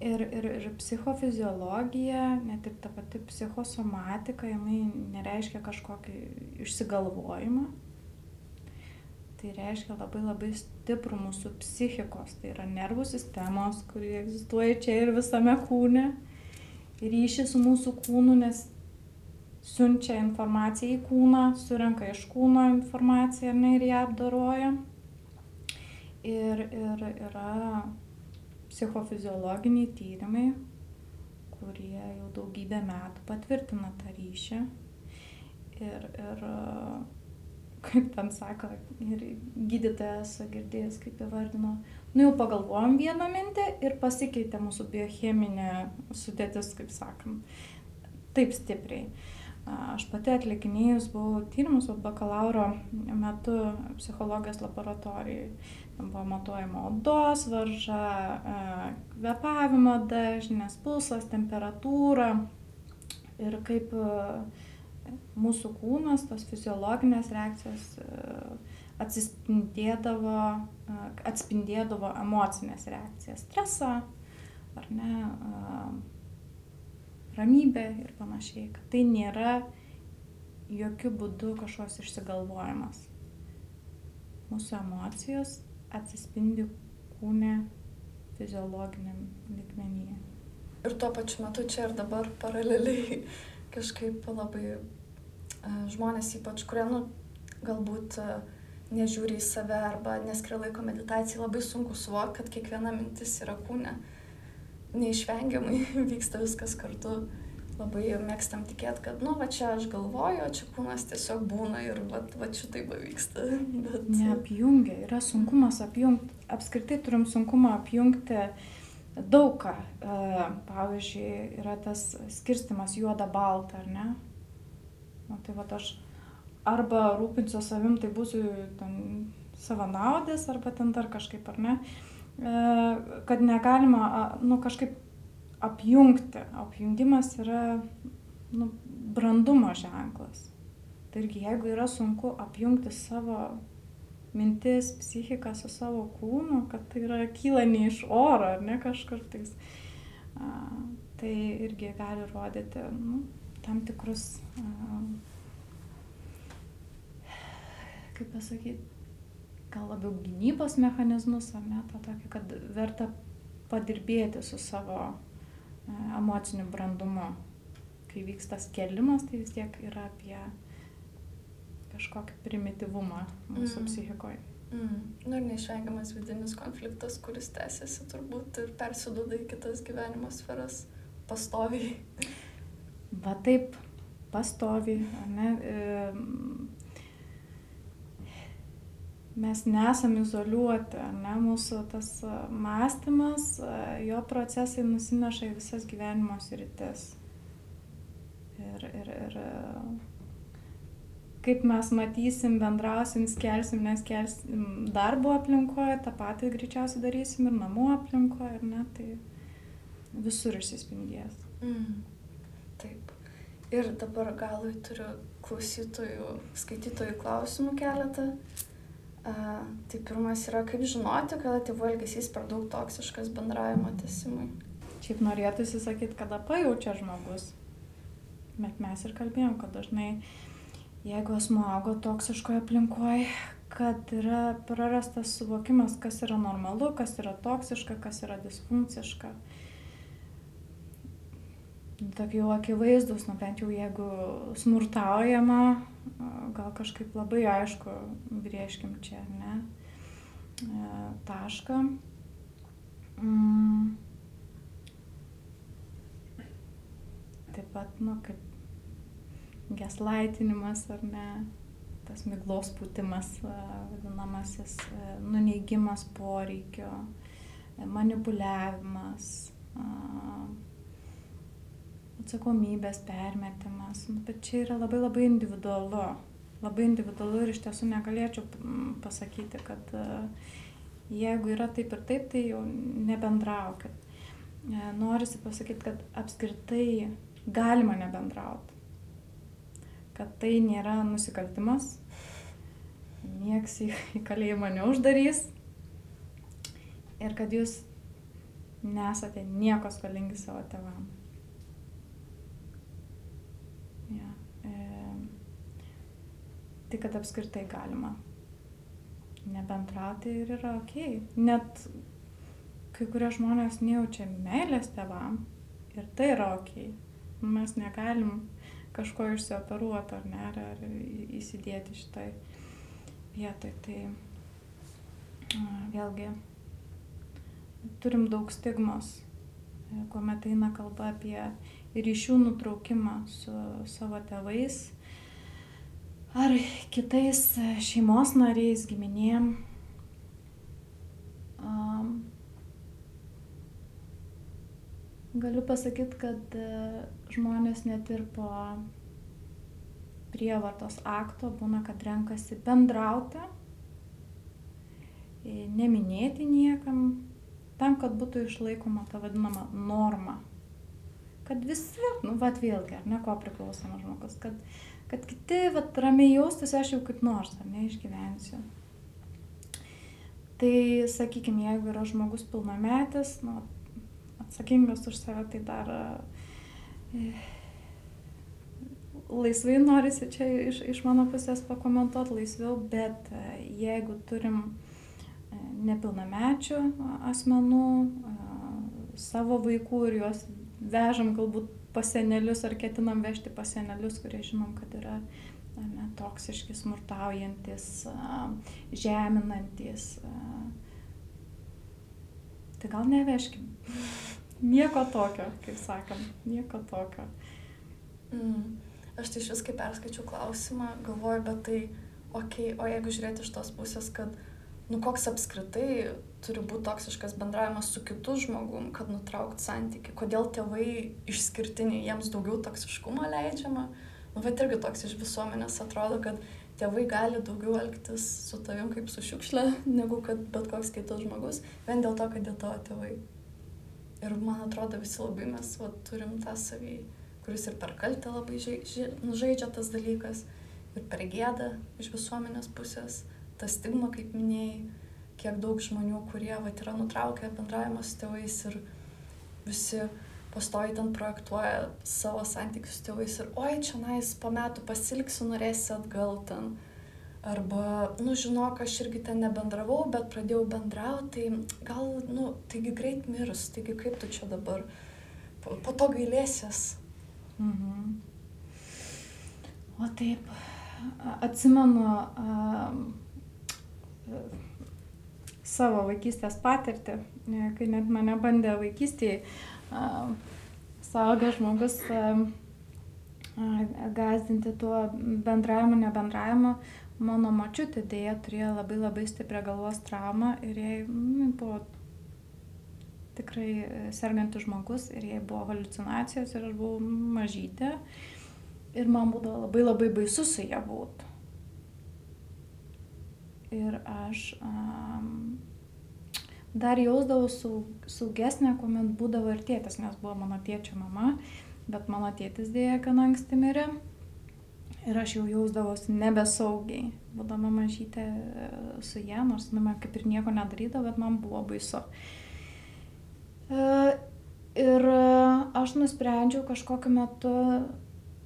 ir ir ir psichofiziologija net ir ta pati psichosomatika jinai nereiškia kažkokį išsigalvojimą tai reiškia labai labai stiprų mūsų psichikos, tai yra nervų sistemos, kuri egzistuoja čia ir visame kūne, ryšį su mūsų kūnu, nes siunčia informaciją į kūną, surenka iš kūno informaciją ne, ir ją apdaroja. Ir, ir yra psichofiziologiniai tyrimai, kurie jau daugybę metų patvirtina tą ryšį. Ir, ir kaip ten sako, ir gydytojas girdėjęs, kaip įvardino, nu jau pagalvojom vieną mintį ir pasikeitė mūsų biocheminė sudėtis, kaip sakant, taip stipriai. Aš pati atlikinėjus buvau tyrimus bakalauro metu psichologijos laboratorijoje buvo matuojama odos varža, e, kvepavimo dažnis, pulsas, temperatūra ir kaip e, mūsų kūnas, tos fiziologinės reakcijos e, atsispindėdavo, atspindėdavo emocinės reakcijas, stresą, ar ne, ramybę ir panašiai, kad tai nėra jokių būdų kažkoks išsigalvojimas. Mūsų emocijos atsispindi kūne fiziologiniam ligmenyje. Ir tuo pačiu metu čia ir dabar paraleliai kažkaip labai e, žmonės, ypač kurie, nu, galbūt e, nežiūri į save arba neskiria laiko meditacijai, labai sunku suvokti, kad kiekviena mintis yra kūne. Neišvengiamai vyksta viskas kartu labai mėgstam tikėti, kad, nu, va čia aš galvoju, o čia kūnas tiesiog būna ir va, va čia taip vyksta. Bet... Neapjungia, yra sunkumas apjungti, apskritai turim sunkumą apjungti daug ką. E, pavyzdžiui, yra tas skirstimas juoda-balta, ar ne? Na, tai va aš arba rūpinsiu savim, tai būsiu ten savanaudis, arba ten dar kažkaip, ar ne? E, kad negalima, nu, kažkaip apjungti. Apjungimas yra nu, brandumo ženklas. Tai irgi jeigu yra sunku apjungti savo mintis, psichiką su savo kūnu, kad tai yra kyla ne iš oro ar ne kažkur tais, a, tai irgi gali rodyti nu, tam tikrus, a, kaip pasakyti, gal labiau gynybos mechanizmus, ar ne, tą tokį, kad verta padirbėti su savo emociniu brandumu. Kai vyksta skelimas, tai vis tiek yra apie kažkokį primityvumą mūsų mm. psichikoje. Mm. Nu ir neišvengiamas vidinis konfliktas, kuris tęsiasi turbūt ir persiduoda į kitas gyvenimo sferas pastoviai. Va taip, pastoviai, ne? Mes nesam izoliuoti, ne, mūsų tas mąstymas, jo procesai nusineša į visas gyvenimo sritis. Ir, ir, ir kaip mes matysim, bendrausim, skelsim, neskelsim darbo aplinkoje, tą patį greičiausiai darysim ir namų aplinkoje, ir ne, tai visur išsispindės. Mm. Taip. Ir dabar galui turiu klausytojų, skaitytojų klausimų keletą. Uh, tai pirmas yra, kaip žinoti, kada tėvų elgesys per daug toksiškas bendravimo tesimui. Šiaip norėtųsi sakyti, kada pajaučia žmogus. Bet mes ir kalbėjom, kad dažnai, jeigu asmo augo toksiškoje aplinkoje, kad yra prarastas suvokimas, kas yra normalu, kas yra toksiška, kas yra disfunkciška. Tokie jau akivaizdus, nu bent jau jeigu smurtaujama, gal kažkaip labai aišku, brieškim čia, ne, e, tašką. Mm. Taip pat, nu, kaip geslaitinimas ar ne, tas miglos pūtimas, vadinamasis, e, nuneigimas poreikio, e, manipuliavimas, atsakomybės permetimas. Nu, bet čia yra labai labai individualu. Labai individualu ir iš tiesų negalėčiau pasakyti, kad e, jeigu yra taip ir taip, tai jau nebendraukit. Norisi pasakyti, kad apskritai galima nebendrauti kad tai nėra nusikaltimas, nieks į, į kalėjimą neuždarys ir kad jūs nesate nieko skolingi savo tevam. Ja, e, tai kad apskritai galima nebendrauti ir yra ok. Net kai kurie žmonės nejaučia meilės tevam ir tai yra ok. Mes negalim kažko išsioperuoti ar ne, ar, įsidėti šitai vietai. Tai vėlgi turim daug stigmos, e, kuomet eina kalba apie ryšių nutraukimą su savo tėvais ar kitais šeimos nariais, giminėm. Um, Galiu pasakyti, kad e, žmonės net ir po prievartos akto būna, kad renkasi bendrauti, e, neminėti niekam, tam, kad būtų išlaikoma ta vadinama norma. Kad visi, nu, vad vėlgi, ar ne ko priklausomas žmogus, kad, kad kiti, vad, ramiai jaustųsi, aš jau kaip nors, ar ne, išgyvensiu. Tai, sakykime, jeigu yra žmogus pilnametis, nu, atsakingas už save, tai dar e, laisvai norisi čia iš, iš mano pusės pakomentuoti laisviau, bet e, jeigu turim e, nepilnamečių asmenų, savo vaikų ir juos vežam galbūt pasenelius ar ketinam vežti pasenelius, kurie žinom, kad yra ne, toksiški, smurtaujantis, žeminantis. Tai gal neveškim. Nieko tokio, kaip sakam, nieko tokio. Mm. Aš tai iš vis, kai perskaičiau klausimą, galvoju, bet tai, okei, okay, o jeigu žiūrėti iš tos pusės, kad, nu, koks apskritai turi būti toksiškas bendravimas su kitu žmogum, kad nutraukti santyki, kodėl tėvai išskirtiniai, jiems daugiau toksiškumo leidžiama. Nu, bet irgi toks iš visuomenės atrodo, kad tėvai gali daugiau elgtis su tavim kaip su šiukšle, negu kad bet koks kitas žmogus, vien dėl to, kad dėl to tėvai. Ir man atrodo visi labai mes va, turim tą savį, kuris ir per kaltę labai žaidžia tas dalykas, ir per gėdą iš visuomenės pusės, ta stigma, kaip minėjai, kiek daug žmonių, kurie va, yra nutraukę bendravimą su tėvais ir visi pastoji ten projektuoja savo santykius su tėvais ir oi, čia nais po metų pasilgsiu, norėsi atgal ten Arba, nu, žinok, aš irgi ten nebendravau, bet pradėjau bendrauti, tai gal, nu, taigi greit mirs, taigi kaip tu čia dabar, po, po to gailėsies. Mhm. O taip, atsimenu a, savo vaikystės patirtį, kai net mane bandė vaikystėje saugęs žmogus gazdinti tuo bendravimu, nebendravimu mano močiutė dėja turėjo labai labai stiprią galvos traumą ir jai nu, buvo tikrai e, sergantis žmogus ir jai buvo halucinacijos ir aš buvau mažytė ir man būdavo labai labai baisu su ją būti. Ir aš um, dar jausdavau saug, saugesnė, kuomet būdavo ir tėtis, nes buvo mano tėčio mama, bet mano tėtis dėja, gan anksti mirė. Ir aš jau jausdavausi nebesaugiai, būdama mažytė su jie, nors nu, man kaip ir nieko nedarydavo, bet man buvo baisu. E, ir aš nusprendžiau kažkokiu metu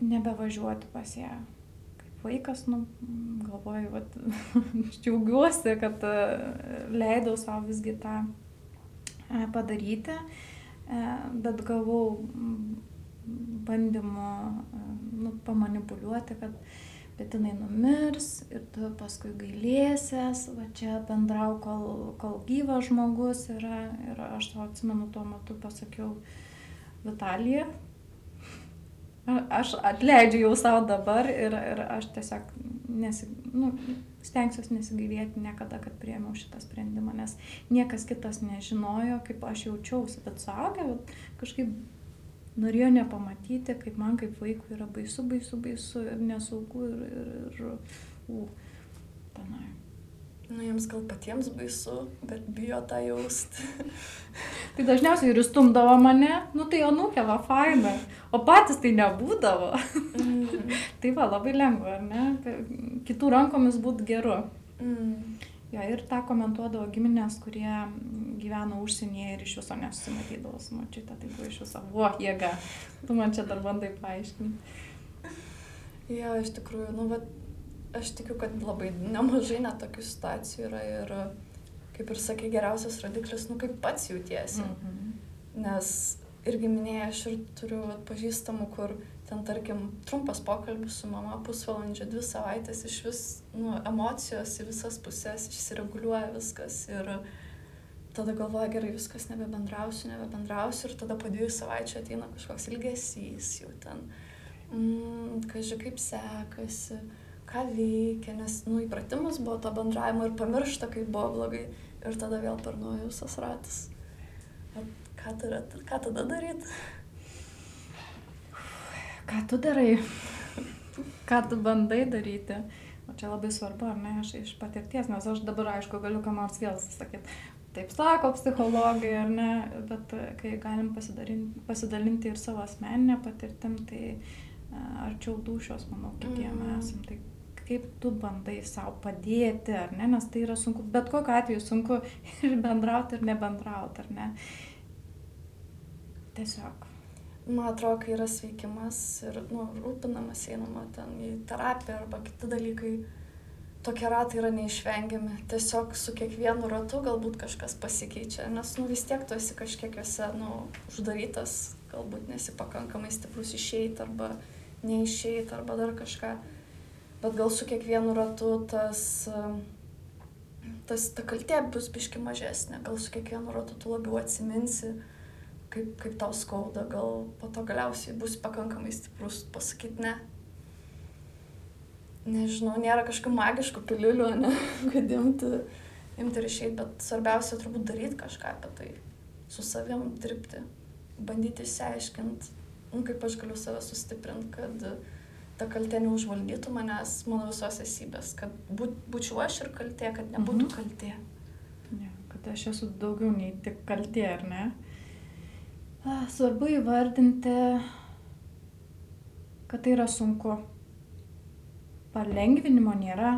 nebevažiuoti pas ją. Vaikas, nu, galvoju, vat, džiaugiuosi, kad leidau savo visgi tą padaryti, bet gavau bandymų nu, pamanipuliuoti, kad bet jinai numirs ir tu paskui gailėsies, va čia bendrau, kol, kol gyvas žmogus yra. Ir aš to atsimenu tuo metu pasakiau Vitalija. Aš atleidžiu jau savo dabar ir, ir aš tiesiog nesi, nu, stengsiuosi nesigailėti niekada, kad priemiau šitą sprendimą, nes niekas kitas nežinojo, kaip aš jaučiausi, bet suaugę, kažkaip norėjo nepamatyti, kaip man kaip vaikui yra baisu, baisu, baisu ir nesaugu ir, ir, ir u, tenai. Nu, jiems gal patiems baisu, bet bijo tą jausti. tai dažniausiai ir stumdavo mane, nu tai anūkė va faina, o patys tai nebūdavo. mm. tai va, labai lengva, ar ne? Kitų rankomis būt geru. Mm. Jo, ir tą komentuodavo giminės, kurie gyveno užsienyje ir iš viso nesusimatydavo su mačiute, tai buvo iš viso, buvo jėga. Tu man čia dar bandai paaiškinti. Jo, iš tikrųjų, nu, bet aš tikiu, kad labai nemažai net tokių situacijų yra ir, kaip ir sakai, geriausias rodiklis, nu, kaip pats jautiesi. Mm -hmm. Nes irgi minėjai, aš ir turiu pažįstamų, kur ten tarkim trumpas pokalbis su mama pusvalandžio dvi savaitės iš vis nu emocijos į visas puses išsireguliuoja viskas ir tada galvoja gerai viskas nebebendrausiu nebebendrausiu ir tada po dviejų savaičių ateina kažkoks ilgesys jau ten mm, kaži kaip sekasi ką veikia nes nu įpratimas buvo to bendravimo ir pamiršta kaip buvo blogai ir tada vėl per naują visas ratas ką, tada, ką tada daryti ką tu darai, ką tu bandai daryti. O čia labai svarbu, ar ne, aš iš patirties, nes aš dabar, aišku, galiu ką nors vėl sakyti. Taip sako psichologai, ar ne, bet kai galim pasidalinti ir savo asmeninę patirtim, tai arčiau dušios, manau, kitiem mm. esam. Tai kaip tu bandai savo padėti, ar ne, nes tai yra sunku, bet kokiu atveju sunku ir bendrauti, ir nebendrauti, ar ne. Tiesiog man atrodo, kai yra sveikimas ir nu, rūpinamas, einama ten į terapiją arba kiti dalykai, tokie ratai yra neišvengiami. Tiesiog su kiekvienu ratu galbūt kažkas pasikeičia, nes nu, vis tiek tu esi kažkiek juose nu, uždarytas, galbūt nesi pakankamai stiprus išeiti arba neišeiti arba dar kažką. Bet gal su kiekvienu ratu tas, tas ta kaltė bus biški mažesnė, gal su kiekvienu ratu tu labiau atsiminsi kaip, kaip tau skauda, gal po to galiausiai bus pakankamai stiprus pasakyti ne. Nežinau, nėra kažkokių magiškų piliulių, ne, kad imti, imti ir išeiti, bet svarbiausia turbūt daryti kažką apie tai, su savim dirbti, bandyti išsiaiškinti, nu, kaip aš galiu save sustiprinti, kad ta kaltė neužvaldytų manęs, mano visos esybės, kad būt, būčiau aš ir kaltė, kad nebūtų mhm. kaltė. Ja, kad aš esu daugiau nei tik kaltė, ar ne? Svarbu įvardinti, kad tai yra sunku. Palengvinimo nėra.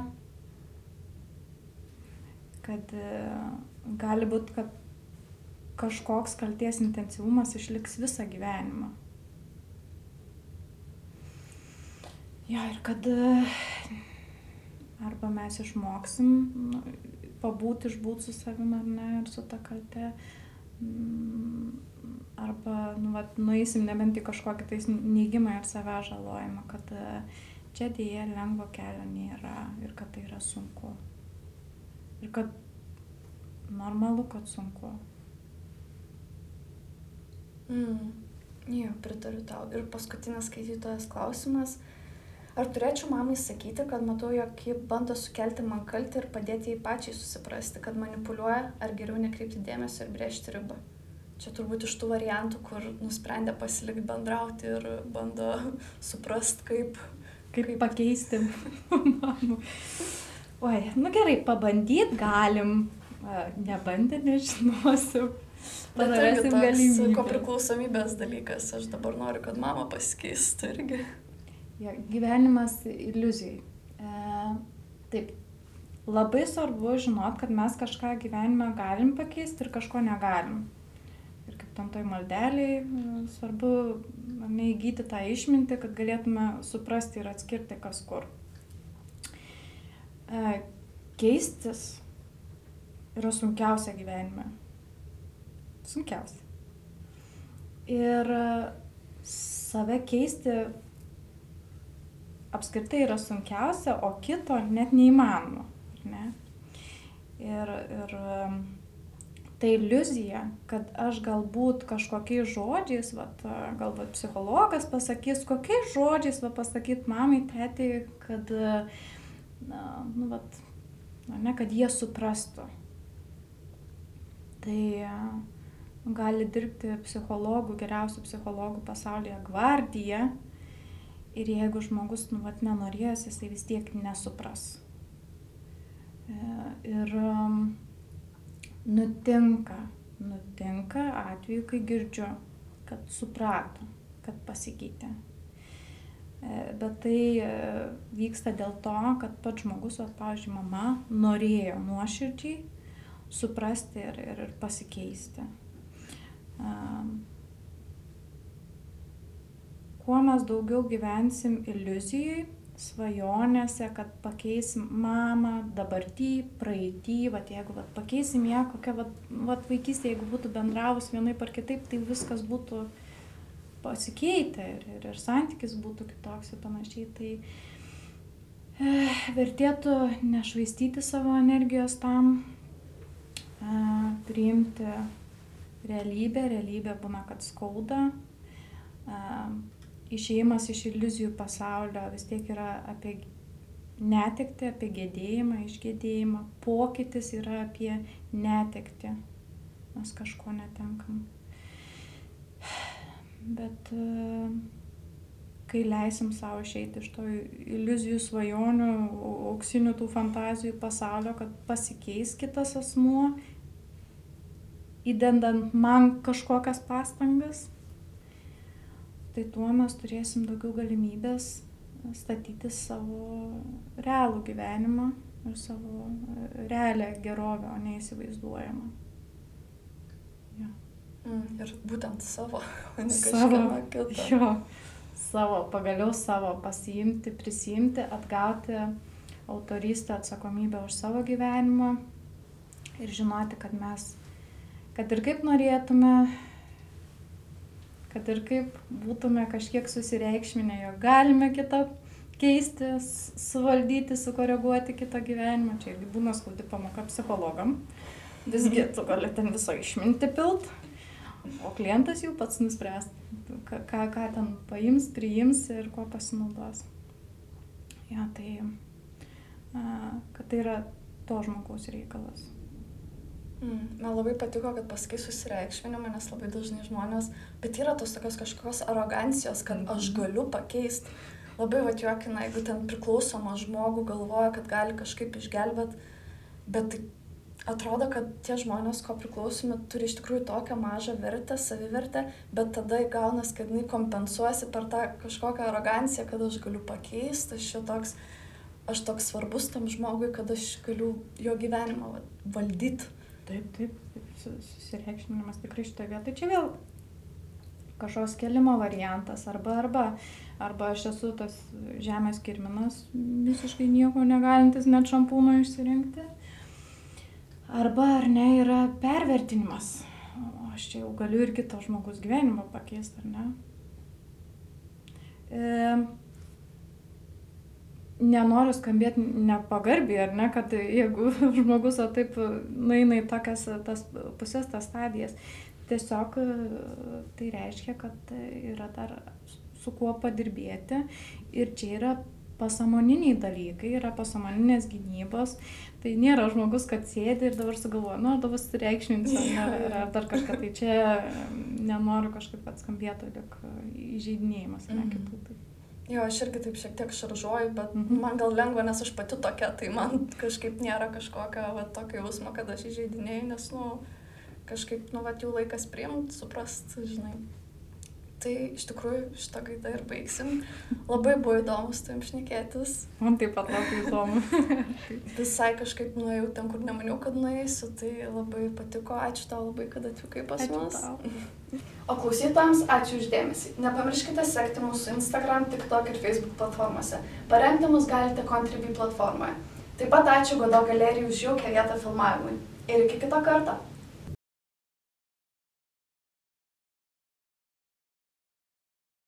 Kad e, gali būti, kad kažkoks kalties intensyvumas išliks visą gyvenimą. Ja, ir kad e, arba mes išmoksim nu, pabūti, išbūti su savimi ar ne, ir su ta kalte, mm, arba nu, vat, nueisim nebent į kažkokį tais neigimą ir savęs žalojimą, kad e, čia dėja lengvo kelio nėra ir kad tai yra sunku. Ir kad normalu, kad sunku. Mm. Jo, pritariu tau. Ir paskutinis skaitytojas klausimas. Ar turėčiau mamai sakyti, kad matau, jog ji bando sukelti man kaltę ir padėti jai pačiai susiprasti, kad manipuliuoja, ar geriau nekreipti dėmesio ir brėžti ribą? čia turbūt iš tų variantų, kur nusprendė pasilikti bendrauti ir bando suprast, kaip. Kaip, kaip... pakeisti mamą. Oi, nu gerai, pabandyt galim, Nebandė, irgi Padarysim galimybę. kopriklausomybės dalykas. Aš dabar noriu, kad mama pasikeistų irgi. Ja, gyvenimas iliuzijai. E, taip, labai svarbu žinot, kad mes kažką gyvenime galim pakeisti ir kažko negalim. Ir kaip tam toj maldeliai, e, svarbu neįgyti tą išmintį, kad galėtume suprasti ir atskirti kas kur. E, keistis yra sunkiausia gyvenime. Sunkiausia. Ir e, save keisti apskritai yra sunkiausia, o kito net neįmanoma. Ne? Ir, ir um, ta iliuzija, kad aš galbūt kažkokiais žodžiais, vat, galbūt psichologas pasakys, kokiais žodžiais va, pasakyt mamai, tėtai, kad, na, nu, vat, na, ne, kad jie suprastų. Tai gali dirbti psichologų, geriausių psichologų pasaulyje gvardija, Ir jeigu žmogus, nu, vat, nenorės, jisai vis tiek nesupras. E, ir um, nutinka, nutinka atveju, kai girdžiu, kad suprato, kad pasikeitė. E, bet tai e, vyksta dėl to, kad pats žmogus, o, pavyzdžiui, mama norėjo nuoširdžiai suprasti ir, ir, ir pasikeisti. Kuo mes daugiau gyvensim iliuzijoj, svajonėse, kad pakeisim mamą, dabartį, praeitį, vat, jeigu vat, pakeisim ją, kokia vat, vat, vaikystė, jeigu būtų bendravus vienai par kitaip, tai viskas būtų pasikeitę ir, ir, ir santykis būtų kitoks ir panašiai. Tai e, vertėtų nešvaistyti savo energijos tam, e, priimti realybę, realybė būna, kad skauda. E, išėjimas iš iliuzijų pasaulio vis tiek yra apie netekti, apie gedėjimą, išgėdėjimą. Pokytis yra apie netekti. Mes kažko netenkam. Bet e, kai leisim savo išeiti iš to iliuzijų svajonių, auksinių tų fantazijų pasaulio, kad pasikeis kitas asmuo, įdendant man kažkokias pastangas, tai tuo mes turėsim daugiau galimybės statyti savo realų gyvenimą ir savo realią gerovę, o ne įsivaizduojamą. Ja. Mm, ir būtent savo, o ne savo. Jo, savo, pagaliau savo pasiimti, prisimti, atgauti autorystę, atsakomybę už savo gyvenimą ir žinoti, kad mes, kad ir kaip norėtume, kad ir kaip būtume kažkiek susireikšminę, jo galime kitą keisti, suvaldyti, sukoreguoti kitą gyvenimą. Čia irgi būna skaudi pamoka psichologam. Visgi tu gali ten viso išminti pilt, o klientas jau pats nuspręs, ką, ką ten paims, priims ir kuo pasinaudos. Ja, tai, kad tai yra to žmogaus reikalas. Mm, man labai patiko, kad pasakai susireikšminimą, nes labai dažnai žmonės, bet yra tos tokios kažkokios arogancijos, kad aš mhm. galiu pakeisti. Labai va juokina, jeigu ten priklausoma žmogų galvoja, kad gali kažkaip išgelbėti, bet tai atrodo, kad tie žmonės, ko priklausomi, turi iš tikrųjų tokią mažą vertę, savivertę, bet tada gaunas, kad jinai kompensuosi per tą kažkokią aroganciją, kad aš galiu pakeisti, aš čia toks, aš toks svarbus tam žmogui, kad aš galiu jo gyvenimą valdyti. Taip, taip, susireikšminimas tikrai šitoje vietoje. Čia vėl kažkoks kelimo variantas arba arba. Arba aš esu tas žemės kirminas, visiškai nieko negalintis net šampūno išsirinkti. Arba ar ne yra pervertinimas. O aš čia jau galiu ir kito žmogus gyvenimą pakeisti, ar ne? E, nenoriu skambėti nepagarbiai, ar ne, kad jeigu žmogus taip nueina į tokias tas pusės, tas stadijas, tiesiog tai reiškia, kad yra dar su kuo padirbėti ir čia yra pasamoniniai dalykai, yra pasamoninės gynybos, tai nėra žmogus, kad sėdi ir dabar sugalvoja, nu, dabar reikšminsiu ar, ar dar kažką, tai čia nenoriu kažkaip atskambėti, tik įžeidinėjimas, ne mhm. kitų. Tai. Jo, aš irgi taip šiek tiek šaržuoju, bet mhm. man gal lengva, nes aš pati tokia, tai man kažkaip nėra kažkokio va, tokio jausmo, kad aš įžeidinėjau, nes, nu, kažkaip, nu, va, jų laikas priimti, suprast, žinai. Tai iš tikrųjų šitą gaidą ir baigsim. Labai buvo įdomu su tavim šnekėtis. Man taip pat labai įdomu. Visai kažkaip nuėjau ten, kur nemaniau, kad nueisiu, tai labai patiko. Ačiū tau labai, kad atvykai pas Ačiū mus. tau. O klausytojams ačiū uždėmesį. Nepamirškite sekti mūsų Instagram, TikTok ir Facebook platformose. Paremti mus galite Contribui platformoje. Taip pat ačiū Godo galerijai už jaukę vietą filmavimui. Ir iki kito karto.